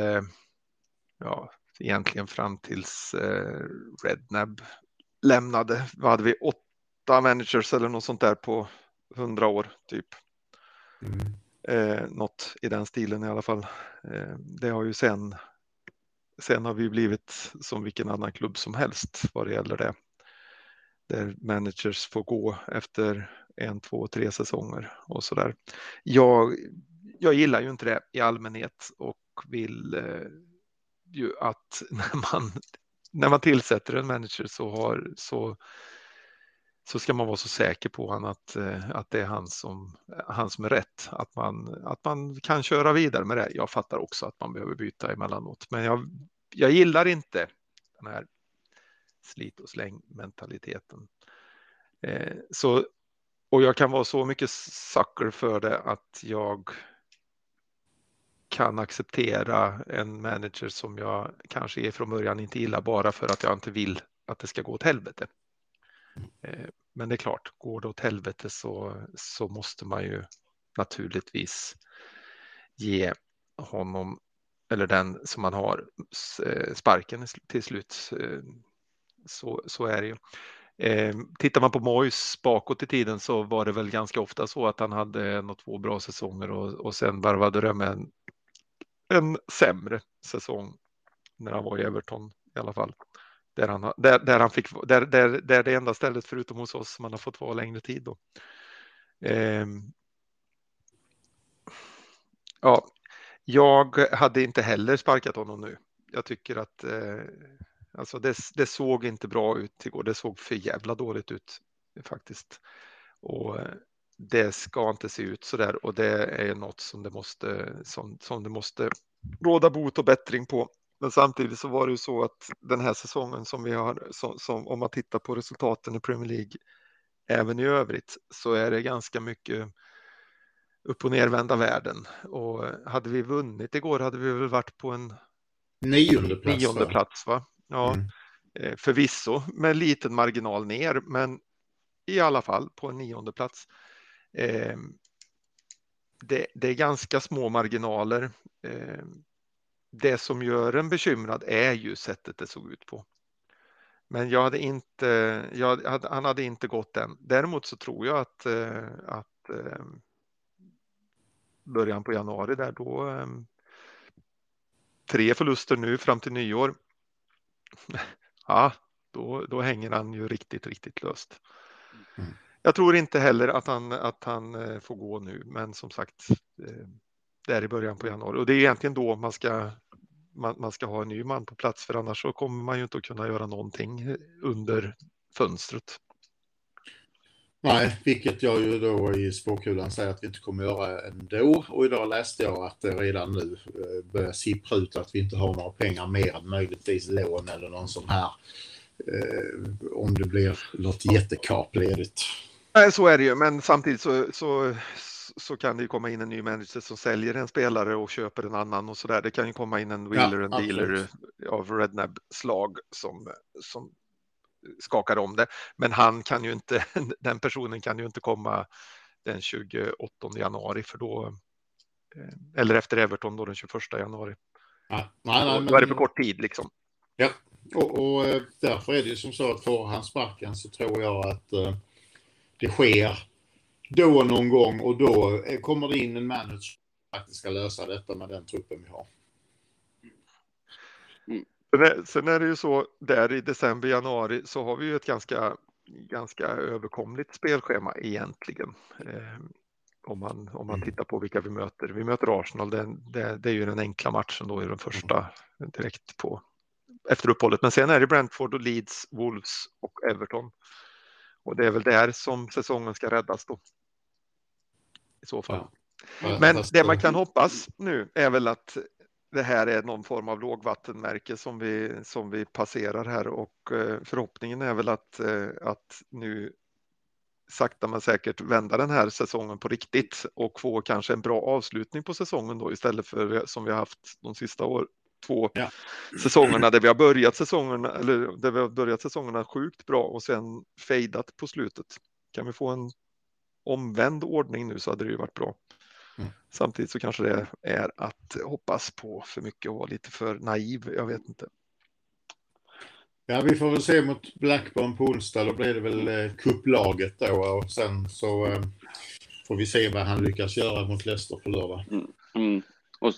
ja, egentligen fram tills Rednab lämnade. Vad hade vi? Åtta managers eller något sånt där på hundra år typ. Mm. Eh, något i den stilen i alla fall. Eh, det har ju sen Sen har vi blivit som vilken annan klubb som helst vad det gäller det. Där managers får gå efter en, två, tre säsonger och så där. Jag, jag gillar ju inte det i allmänhet och vill eh, ju att <laughs> när man, när man tillsätter en manager så, har, så, så ska man vara så säker på han att, eh, att det är han som, han som är rätt. Att man, att man kan köra vidare med det. Jag fattar också att man behöver byta emellanåt, men jag, jag gillar inte den här slit och släng mentaliteten. Eh, så, och jag kan vara så mycket sucker för det att jag kan acceptera en manager som jag kanske är från början inte gillar bara för att jag inte vill att det ska gå åt helvete. Eh, men det är klart, går det åt helvete så, så måste man ju naturligtvis ge honom eller den som man har eh, sparken till slut. Eh, så, så är det ju. tittar man på Mois bakåt i tiden så var det väl ganska ofta så att han hade en och två bra säsonger och, och sen varvade det med en, en sämre säsong när han var i Everton i alla fall. Där han, där, där han fick, där, där, där det enda stället förutom hos oss som han har fått vara längre tid då. Eh, ja, jag hade inte heller sparkat honom nu. Jag tycker att eh, alltså det, det, såg inte bra ut igår. Det såg för jävla dåligt ut faktiskt. Och eh, det ska inte se ut så där och det är något som det måste som, som det måste råda bot och bättring på. Men samtidigt så var det ju så att den här säsongen som vi har, som, som, om man tittar på resultaten i Premier League även i övrigt, så är det ganska mycket upp och nervända världen. Och hade vi vunnit igår hade vi väl varit på en nionde plats. Nionde plats va? Ja, mm. Eh, förvisso med liten marginal ner, men i alla fall på en nionde plats. Eh, det, det, är ganska små marginaler. Eh, det som gör en bekymrad är ju sättet det såg ut på. Men jag hade inte, jag hade, han hade inte gått än. Däremot så tror jag att, eh, att ehm, början på januari där då ehm, tre förluster nu fram till nyår. <laughs> Ja, då, då hänger han ju riktigt, riktigt löst. Mm. Jag tror inte heller att han, att han eh, får gå nu, men som sagt, eh, det är i början på januari. Och det är egentligen då man ska, man, man, ska ha en ny man på plats, för annars så kommer man ju inte att kunna göra någonting eh, under fönstret. Nej, vilket jag ju då i spåkulan säger att vi inte kommer göra ändå. Och idag läste jag att det redan nu börjar sippra ut att vi inte har några pengar mer än möjligtvis lån eller någon sån här. Eh, om det blir något jättekap ledigt. Nej, så är det ju, men samtidigt så, så, så kan det ju komma in en ny manager som säljer en spelare och köper en annan och så där. Det kan ju komma in en wheeler and dealer av Rednab slag som, som skakar om det. Men han kan ju inte, <laughs> den personen kan ju inte komma den 28 januari för då, eh, eller efter Everton då den 21 januari. Ja, nej, nej, då är det för kort tid liksom. Ja, och, och eh, därför är det ju som så att får han sparken så tror jag att uh, det sker då någon gång och då kommer det in en manager som faktiskt ska lösa detta med den truppen vi har. Mm. Sen är det ju så där i december, januari så har vi ju ett ganska, ganska överkomligt spelschema egentligen. Eh, om man, om man mm. tittar på vilka vi möter. Vi möter Arsenal, det, det, det är ju den enkla matchen då i den första direkt på efter uppehållet. Men sen är det Brentford och Leeds, Wolves och Everton. Och det är väl där som säsongen ska räddas då i så fall. Ja. Men det man kan hoppas nu är väl att det här är någon form av lågvattenmärke som vi, som vi passerar här och eh, förhoppningen är väl att, eh, att nu sakta men säkert vända den här säsongen på riktigt och få kanske en bra avslutning på säsongen då istället för som vi har haft de sista år, två ja. säsongerna där vi har börjat säsongerna eller där vi har börjat säsongerna sjukt bra och sen fejdat på slutet. Kan vi få en omvänd ordning nu så hade det ju varit bra. Mm. Samtidigt så kanske det är att hoppas på för mycket och vara lite för naiv. Jag vet inte. Ja, vi får väl se mot Blackburn på onsdag. Då blir det väl eh, kupplaget då och sen så eh, får vi se vad han lyckas göra mot Leicester på lördag. Mm. Mm. Och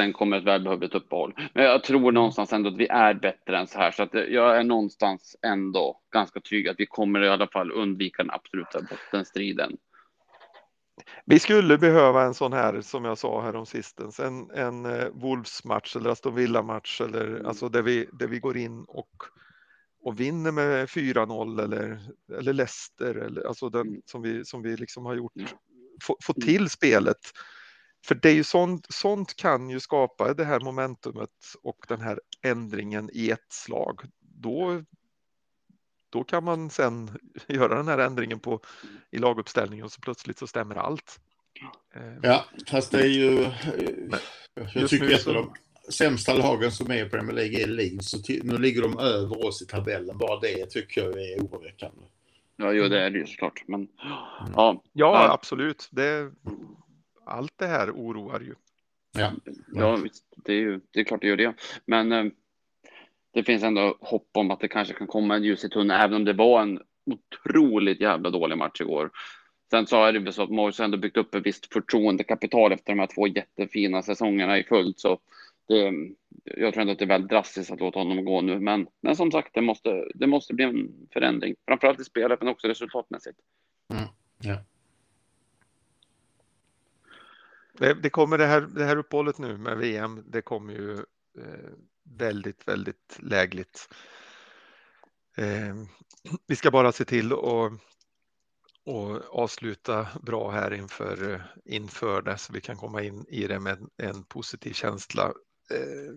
sen kommer ett välbehövligt uppehåll. Men jag tror någonstans ändå att vi är bättre än så här, så att jag är någonstans ändå ganska trygg att vi kommer i alla fall undvika den absoluta bottenstriden. Vi skulle behöva en sån här som jag sa här om sistens, en, en uh, Wolves-match eller Aston Villa-match eller mm. alltså där vi, där vi går in och, och vinner med 4-0 eller, eller Leicester eller alltså den mm. som vi, som vi liksom har gjort, mm. få, få till spelet för det är ju sånt, sånt kan ju skapa det här momentumet och den här ändringen i ett slag. Då, då kan man sen <laughs> göra den här ändringen på, i laguppställningen och så plötsligt så stämmer allt. Eh, ja, fast det är ju... jag tycker att de sämsta lagen som är i Premier League är Leeds. Nu ligger de över oss i tabellen. Bara det tycker jag är oroväckande. Ja, jo, det är det ju såklart. Men, mm. ja, ja, absolut. Det, allt det här oroar ju. Ja, ja det, är ju, det är klart det gör det. Men eh, det finns ändå hopp om att det kanske kan komma en ljus i tunneln, även om det var en otroligt jävla dålig match igår. Sen så är det väl så att Morris ändå byggt upp ett visst förtroendekapital efter de här två jättefina säsongerna i följd. Så det, jag tror ändå att det är väldigt drastiskt att låta honom gå nu. Men, men som sagt, det måste, det måste bli en förändring. Framförallt i spelet, men också resultatmässigt. Mm. Ja. Det, det, kommer det här, det här uppehållet nu med VM. Det kommer ju eh, väldigt, väldigt lägligt. Eh, vi ska bara se till att och avsluta bra här inför, inför det så vi kan komma in i det med en positiv känsla. Eh,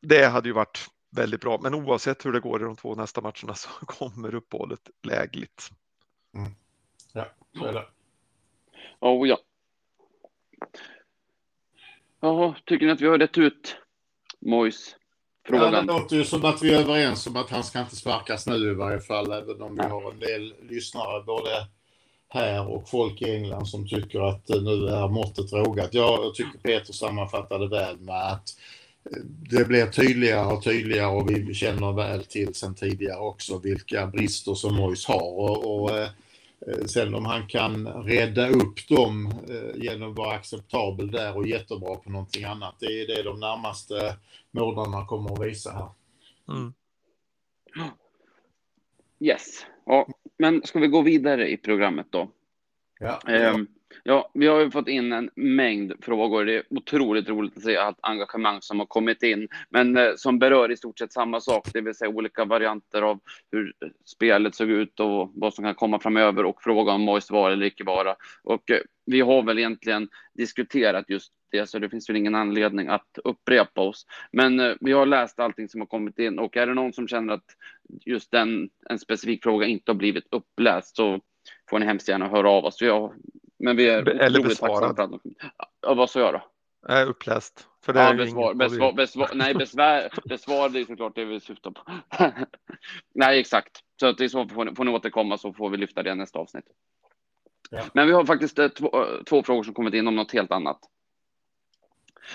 det hade ju varit väldigt bra, men oavsett hur det går i de två nästa matcherna så <laughs> kommer uppehållet lägligt. Mm. Ja, så är det. Oh, ja. Ja, tycker ni att vi har rätt ut Mois frågan? Ja, det låter ju som att vi är överens om att han ska inte sparkas nu i varje fall, även om vi har en del lyssnare både här och folk i England som tycker att nu är måttet rågat. Jag tycker Peter sammanfattade väl med att det blir tydligare och tydligare och vi känner väl till sedan tidigare också vilka brister som Mois har. Och, och eh, sen om han kan rädda upp dem eh, genom att vara acceptabel där och jättebra på någonting annat. Det är det de närmaste månaderna kommer att visa här. Mm. Yes, ja, men ska vi gå vidare i programmet då? Ja. Um, Ja, vi har ju fått in en mängd frågor. Det är otroligt roligt att se allt engagemang som har kommit in, men eh, som berör i stort sett samma sak, det vill säga olika varianter av hur spelet såg ut och vad som kan komma framöver och fråga om Moist var eller icke vara. Och eh, vi har väl egentligen diskuterat just det, så det finns väl ingen anledning att upprepa oss. Men eh, vi har läst allting som har kommit in och är det någon som känner att just den, en specifik fråga inte har blivit uppläst så får ni hemskt gärna höra av oss. Jag men vi är Eller besvarad. Ja, vad sa jag då? Nej, uppläst. För det ja, besvar, besvar, besvar, nej, <laughs> besvär, besvarade är såklart det vi syftar på. <laughs> nej, exakt. Så att i så får, får ni återkomma så får vi lyfta det i nästa avsnitt. Ja. Men vi har faktiskt eh, två, eh, två frågor som kommit in om något helt annat.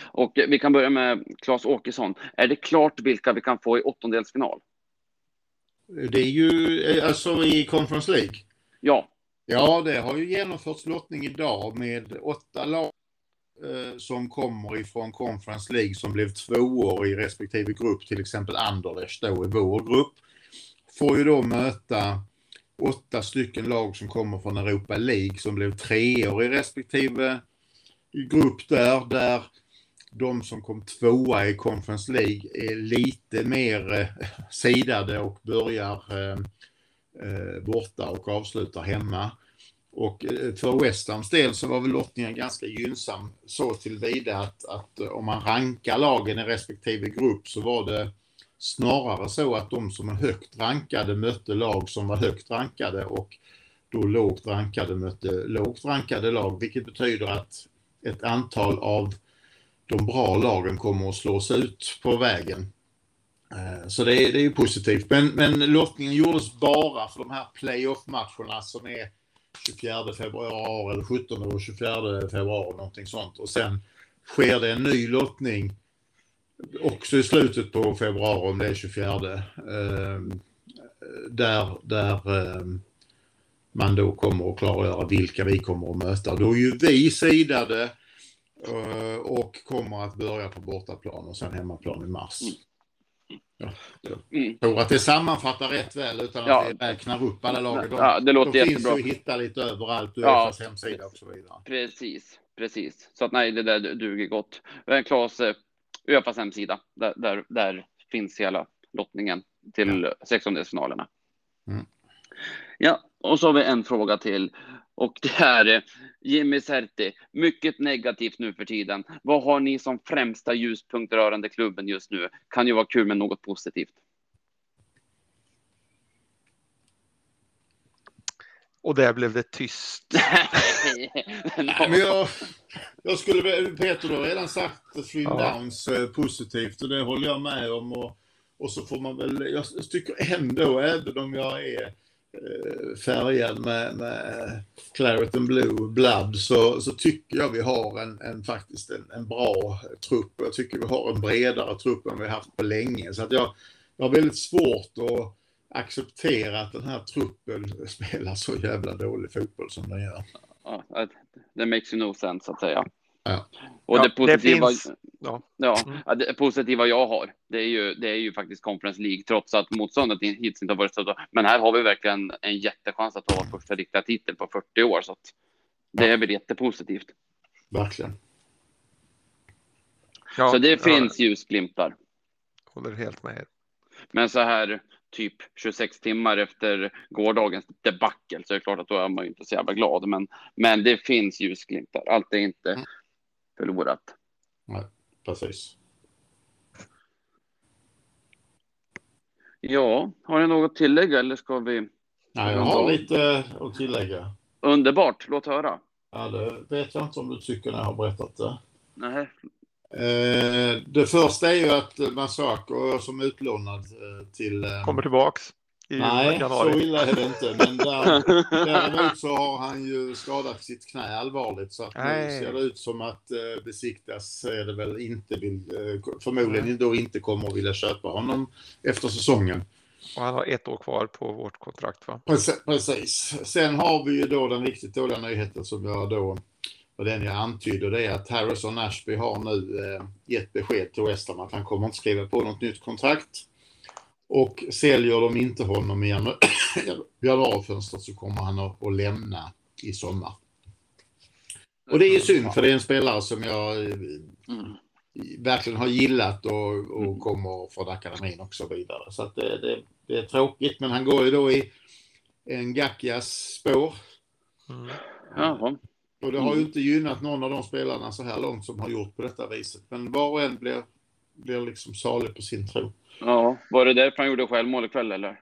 Och vi kan börja med Claes Åkesson. Är det klart vilka vi kan få i åttondelsfinal? Det är ju eh, alltså i Conference League. Ja. Ja, det har ju genomförts lottning idag med åtta lag eh, som kommer ifrån Conference League som blev tvåor i respektive grupp, till exempel Anderlecht då i vår grupp, får ju då möta åtta stycken lag som kommer från Europa League som blev treor i respektive grupp där, där de som kom tvåa i Conference League är lite mer eh, <laughs> sidade och börjar eh, eh, Eh, borta och avslutar hemma. Och eh, för West Hams del så var väl lottningen ganska gynnsam så tillvida att, att eh, om man rankar lagen i respektive grupp så var det snarare så att de som är högt rankade mötte lag som var högt rankade och då lågt rankade mötte lågt rankade lag, vilket betyder att ett antal av de bra lagen kommer att slås ut på vägen. Eh, så det är, det är positivt. Men, men lottningen gjordes bara för de här playoff-matcherna som är 24 februari eller 17 och 24 februari någonting sånt. Och sen sker det en ny lottning också i slutet på februari om det är 24. Eh, där där eh, man då kommer att klargöra vilka vi kommer att möta. Då är ju vi sidade eh, och kommer att börja på bortaplan och sen hemmaplan i mars. Mm. Mm. Ja, jag tror att det sammanfattar rätt väl utan att ja. vi räknar upp alla lag. De, ja, det låter de jättebra. finns ju att hitta lite överallt, Uefas ja. hemsida och så vidare. Precis, precis. Så att nej, det där duger gott. Klas, eh, Uefas hemsida, där, där, där finns hela lottningen till ja. sextondelsfinalerna. Mm. Ja, och så har vi en fråga till och det är Jimmy Serti, mycket negativt nu för tiden. Vad har ni som främsta ljuspunkt rörande klubben just nu? Kan ju vara kul med något positivt. Och där blev det tyst. <laughs> Men jag, jag skulle, Peter, du har redan sagt Slim ja. Downs eh, positivt och det håller jag med om. Och, och så får man väl, jag tycker ändå, även om jag är eh, Eh, färgad med, med eh, Claret and Blue Blood så, så tycker jag vi har en, en faktiskt en, en, bra trupp. Jag tycker vi har en bredare trupp än vi haft på länge. Så att jag, jag har väldigt svårt att acceptera att den här truppen spelar så jävla dålig fotboll som den gör. Ja, det makes you no sense så att säga. Ja. Och Ja, det positiva, det finns- ja. ja, Mm. ja, det positiva jag har, det är ju, det är ju faktiskt Conference League, trots att motståndet hittills inte har varit så bra. Men här har vi verkligen en jättechans att ta vår första riktiga titel på 40 år, så att det är väl jättepositivt. Verkligen. Ja, så det finns ljusglimtar. håller helt med er. Men så här typ 26 timmar efter gårdagens debacle så är det klart att då är man ju inte så jävla glad. Men, men det finns ljusglimtar. Allt är inte Förlorat. Precis. Ja, har ni något att tillägga eller ska vi? Nej, jag har lite att tillägga. Underbart, låt höra. Ja, det vet jag inte om du tycker när jag har berättat det. Nej. Eh, det första är ju att Masako som utlånad eh, till... Eh, Kommer tillbaks i nej, så januari. illa är det inte. Men där, <laughs> däremot så har han ju skadat sitt knä allvarligt. Så att nu Nej. ser det ut som att eh, besiktas är det väl inte vill, eh, förmodligen då inte kommer att vilja köpa honom efter säsongen. Och han har ett år kvar på vårt kontrakt va? Prec- Precis. Sen har vi ju då den riktigt dåliga nyheten som jag då, och den jag antydde, det är att Harrison Ashby har nu eh, gett besked till West Ham att han kommer inte skriva på något nytt kontrakt. Och säljer de inte honom i janu- <coughs> januarifönstret så kommer han att, att lämna i sommar. Och det är ju synd för det är en spelare som jag eh, Mm. verkligen har gillat och, och Mm. kommer från akademin och så vidare. Så att det, det, det är tråkigt, men han går ju då i en Gackias spår. Mm. Jaha. Och det har ju inte gynnat någon av de spelarna så här långt som har gjort på detta viset. Men var och en blir, blir liksom salig på sin tro. Ja, var det därför han gjorde självmål ikväll eller?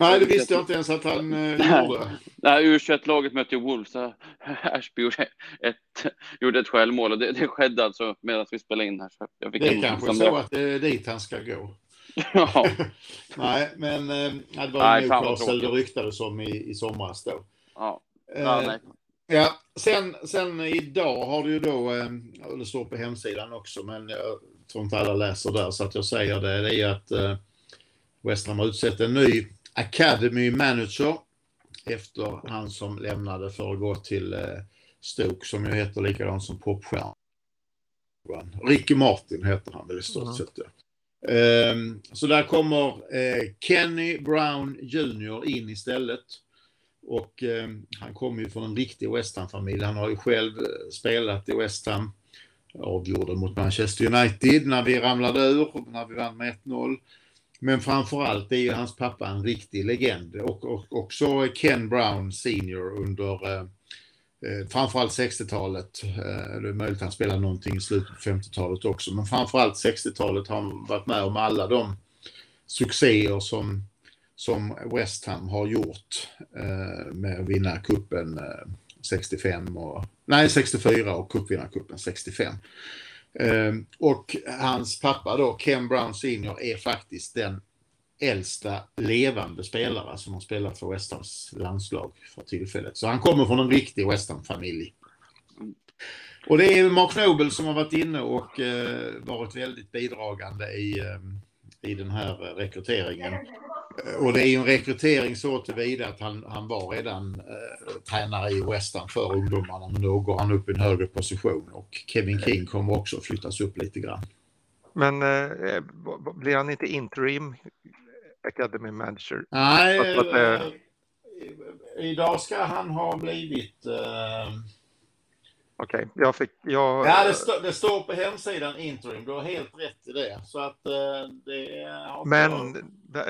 Nej, det visste jag inte ens att han eh, gjorde. Nej, U21-laget mötte Wolves. <laughs> Ashby gjorde ett, gjorde ett självmål och det, det skedde alltså medan vi spelade in här. Så jag fick Det är kanske så att det är dit han ska gå. <laughs> Ja, <laughs> Nej, men eh, det var Newcastle det ryktades om i, i somras då. ja. Eh, ja nej. Ja, sen, sen idag har det ju då, eh, det står på hemsidan också, men jag tror inte alla läser där så att jag säger det, det är att eh, West Ham har utsett en ny Academy Manager efter han som lämnade för att gå till eh, Stoke som ju heter likadant som popstjärnan. Ricky Martin heter han väl i stort Mhm. sett. Ja. Ehm, så där kommer eh, Kenny Brown Jr in istället. Och eh, han kommer ju från en riktig West Ham-familj. Han har ju själv spelat i West Ham. Avgjorde mot Manchester United när vi ramlade ur, när vi vann med 1-0. Men framförallt är ju hans pappa en riktig legend. Och, och också Ken Brown senior under eh, eh framförallt 60-talet. Eh, det är möjligt att han spelade någonting i slutet på 50-talet också. Men framförallt 60-talet har han varit med om alla de succéer som som West Ham har gjort eh, med att vinna kuppen eh, 65 och nej 64 och cupvinnarcupen 65. Eh, och hans pappa då, Ken Brown senior, är faktiskt den äldsta levande spelare som har spelat för West Hams landslag för tillfället. Så han kommer från en riktig West Ham-familj. Och det är Mark Noble som har varit inne och eh, varit väldigt bidragande i, eh, i den här eh, rekryteringen. Och det är ju en rekrytering så tillvida att han, han var redan eh, tränare i West Ham för ungdomarna men då går han upp i en högre position och Kevin King kommer också flyttas upp lite grann. Men eh, b- blir han inte interim Academy Manager? Nej, Att- att, eh, eh, idag ska han ha blivit... Eh, Okej, jag fick... Jag, ja, det, stå, det står på hemsidan interim, du har helt rätt i det. Så att eh, det har Men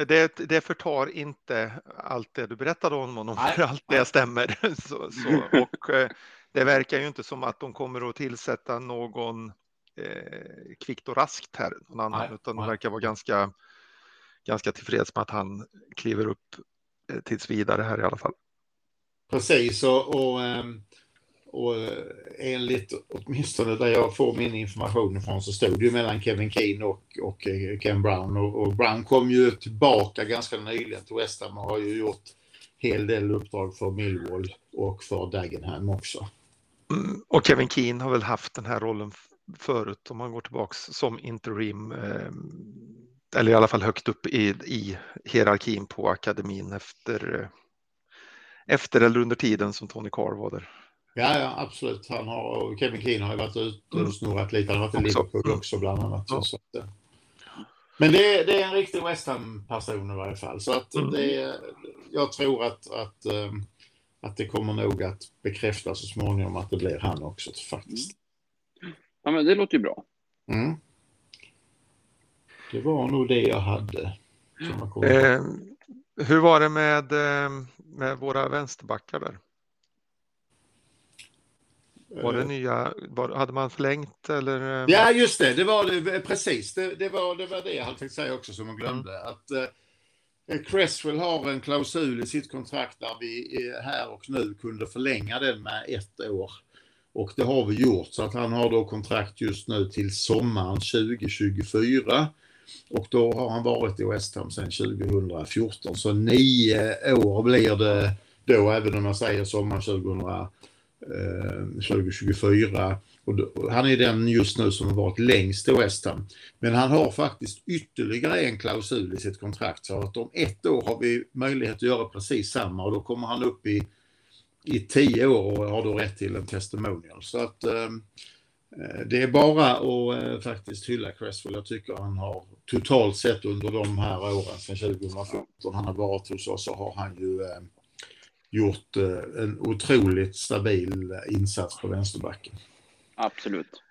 det, det förtar inte allt det du berättade om honom, Nej. för allt det stämmer. <laughs> Så, så, och eh, det verkar ju inte som att de kommer att tillsätta någon eh, kvickt och raskt här, någon annan, nej, utan de verkar vara ganska, ganska tillfreds med att han kliver upp eh, tills vidare här i alla fall. Precis, och, och, ehm, och eh, enligt åtminstone där jag får min information ifrån så stod det ju mellan Kevin Keane och, och eh, Ken Brown. Och, och, Brown kom ju tillbaka ganska nyligen till West Ham och har ju gjort hel del uppdrag för Millwall och för Dagenham också. Mm, och Kevin Keane har väl haft den här rollen förut om man går tillbaks som interim eh, eller i alla fall högt upp i, i hierarkin på akademin efter eh, efter eller under tiden som Tony Carr var där. Ja, ja absolut. Han har, och Kevin Keane har ju varit ute och snurrat lite. Han har varit i Liverpool mm. också bland annat. Ja. Så att, men det, det, är en riktig West Ham-person i varje fall. Så att mm. det, jag tror att, att, ehm, att det kommer nog att bekräftas så småningom att det blir han också faktiskt. Ja, men det låter ju bra. Mm. Det var nog det jag hade. Eh, hur var det med, ehm, med våra vänsterbackar där? Var det eh. nya, var, hade man förlängt eller? Ja, just det, det var det, precis. Det, det, var, det var det jag hade tänkt säga också som jag glömde. Mm. Att eh, Cresswell har en klausul i sitt kontrakt där vi här och nu kunde förlänga den med ett år. Och det har vi gjort så att han har då kontrakt just nu till sommaren 2024. Och då har han varit i West Ham sedan 2014. Så nio år blir det då, även om man säger sommaren 2000 Eh, 2024. Och han är den just nu som har varit längst i West Ham. Men han har faktiskt ytterligare en klausul i sitt kontrakt. Så att om ett år har vi möjlighet att göra precis samma och då kommer han upp i, i tio år och har då rätt till en testimonial. Så att ehm, eh, det är bara att eh, faktiskt hylla Cresswell. Jag tycker han har totalt sett under de här åren sedan 2014 han har varit hos oss så har han ju eh, gjort eh, en otroligt stabil insats på vänsterbacken. Absolut.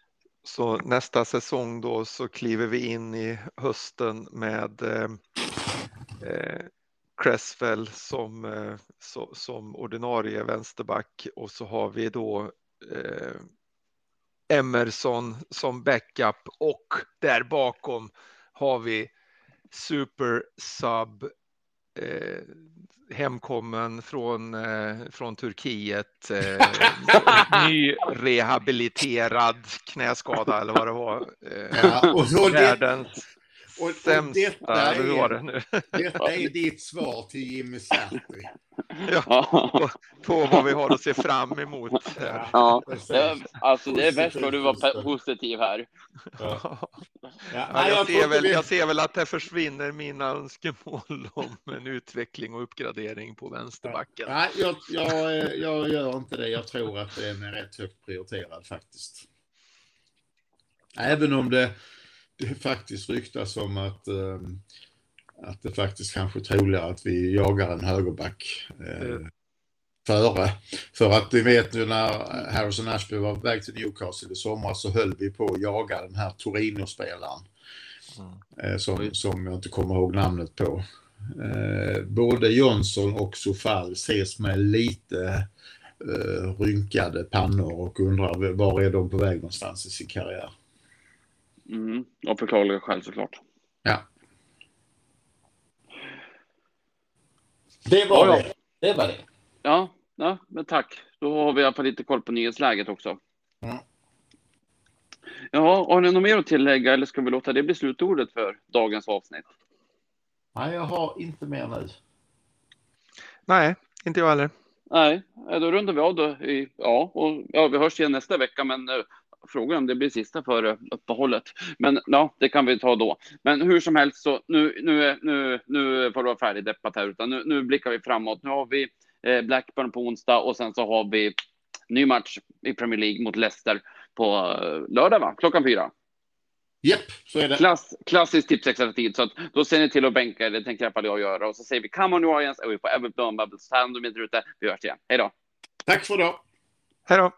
Så nästa säsong då så kliver vi in i hösten med eh, eh Cresswell som, eh, so, som ordinarie vänsterback och så har vi då eh, Emerson som backup och där bakom har vi super sub hemkommen från, eh, från Turkiet, eh, <laughs> nyrehabiliterad knäskada eller vad det var. Eh, ja, och så världens och, och detta är, var det nu? Detta är ditt svar till Jimmy Sarpi. Ja, på, på, vad vi har att se fram emot. Här. Ja, det, alltså det är värst vad du var positiv här. Ja. Ja, jag, ser väl, jag ser väl att det försvinner mina önskemål om en utveckling och uppgradering på vänsterbacken. Nej, jag, jag, jag gör inte det. Jag tror att den är rätt högt prioriterad faktiskt. Även om det, det faktiskt ryktas om att um, att det faktiskt kanske är troligare att vi jagar en högerback eh, mm. före. För att vi vet nu när Harrison Ashby var på väg till Newcastle i somras så höll vi på att jaga den här Torino-spelaren. Mm. Eh, som, som jag inte kommer ihåg namnet på. Eh, både Johnson och Sofal ses med lite eh, rynkade pannor och undrar var är de på väg någonstans i sin karriär. Mm, av förklarliga skäl såklart. Ja. Det var ja, det. Det var det. Ja, ja, men tack. Då har vi i alla fall lite koll på nyhetsläget också. Mm. Ja, har ni något mer att tillägga eller ska vi låta det bli slutordet för dagens avsnitt? Nej, jag har inte mer nu. Nej, inte jag heller. Nej, då rundar vi av då. I, ja, och ja, vi hörs igen nästa vecka, men eh, frågan om det blir sista före uppehållet. Men ja, det kan vi ta då. Men hur som helst så nu, nu, nu, nu får det vara färdigdeppat här, utan nu, nu blickar vi framåt. Nu har vi eh, Blackburn på onsdag och sen så har vi ny match i Premier League mot Leicester på eh, lördag, va? Klockan fyra. Japp, så är det. Klass, klassisk tipsextra-tid, så att då ser ni till att bänka er, det tänker i alla fall jag göra. Och så säger vi come on Orleans och vi får Everton Bubbles. Ta hand om er ute. Vi hörs igen. Hej då. Tack för idag. Hej då.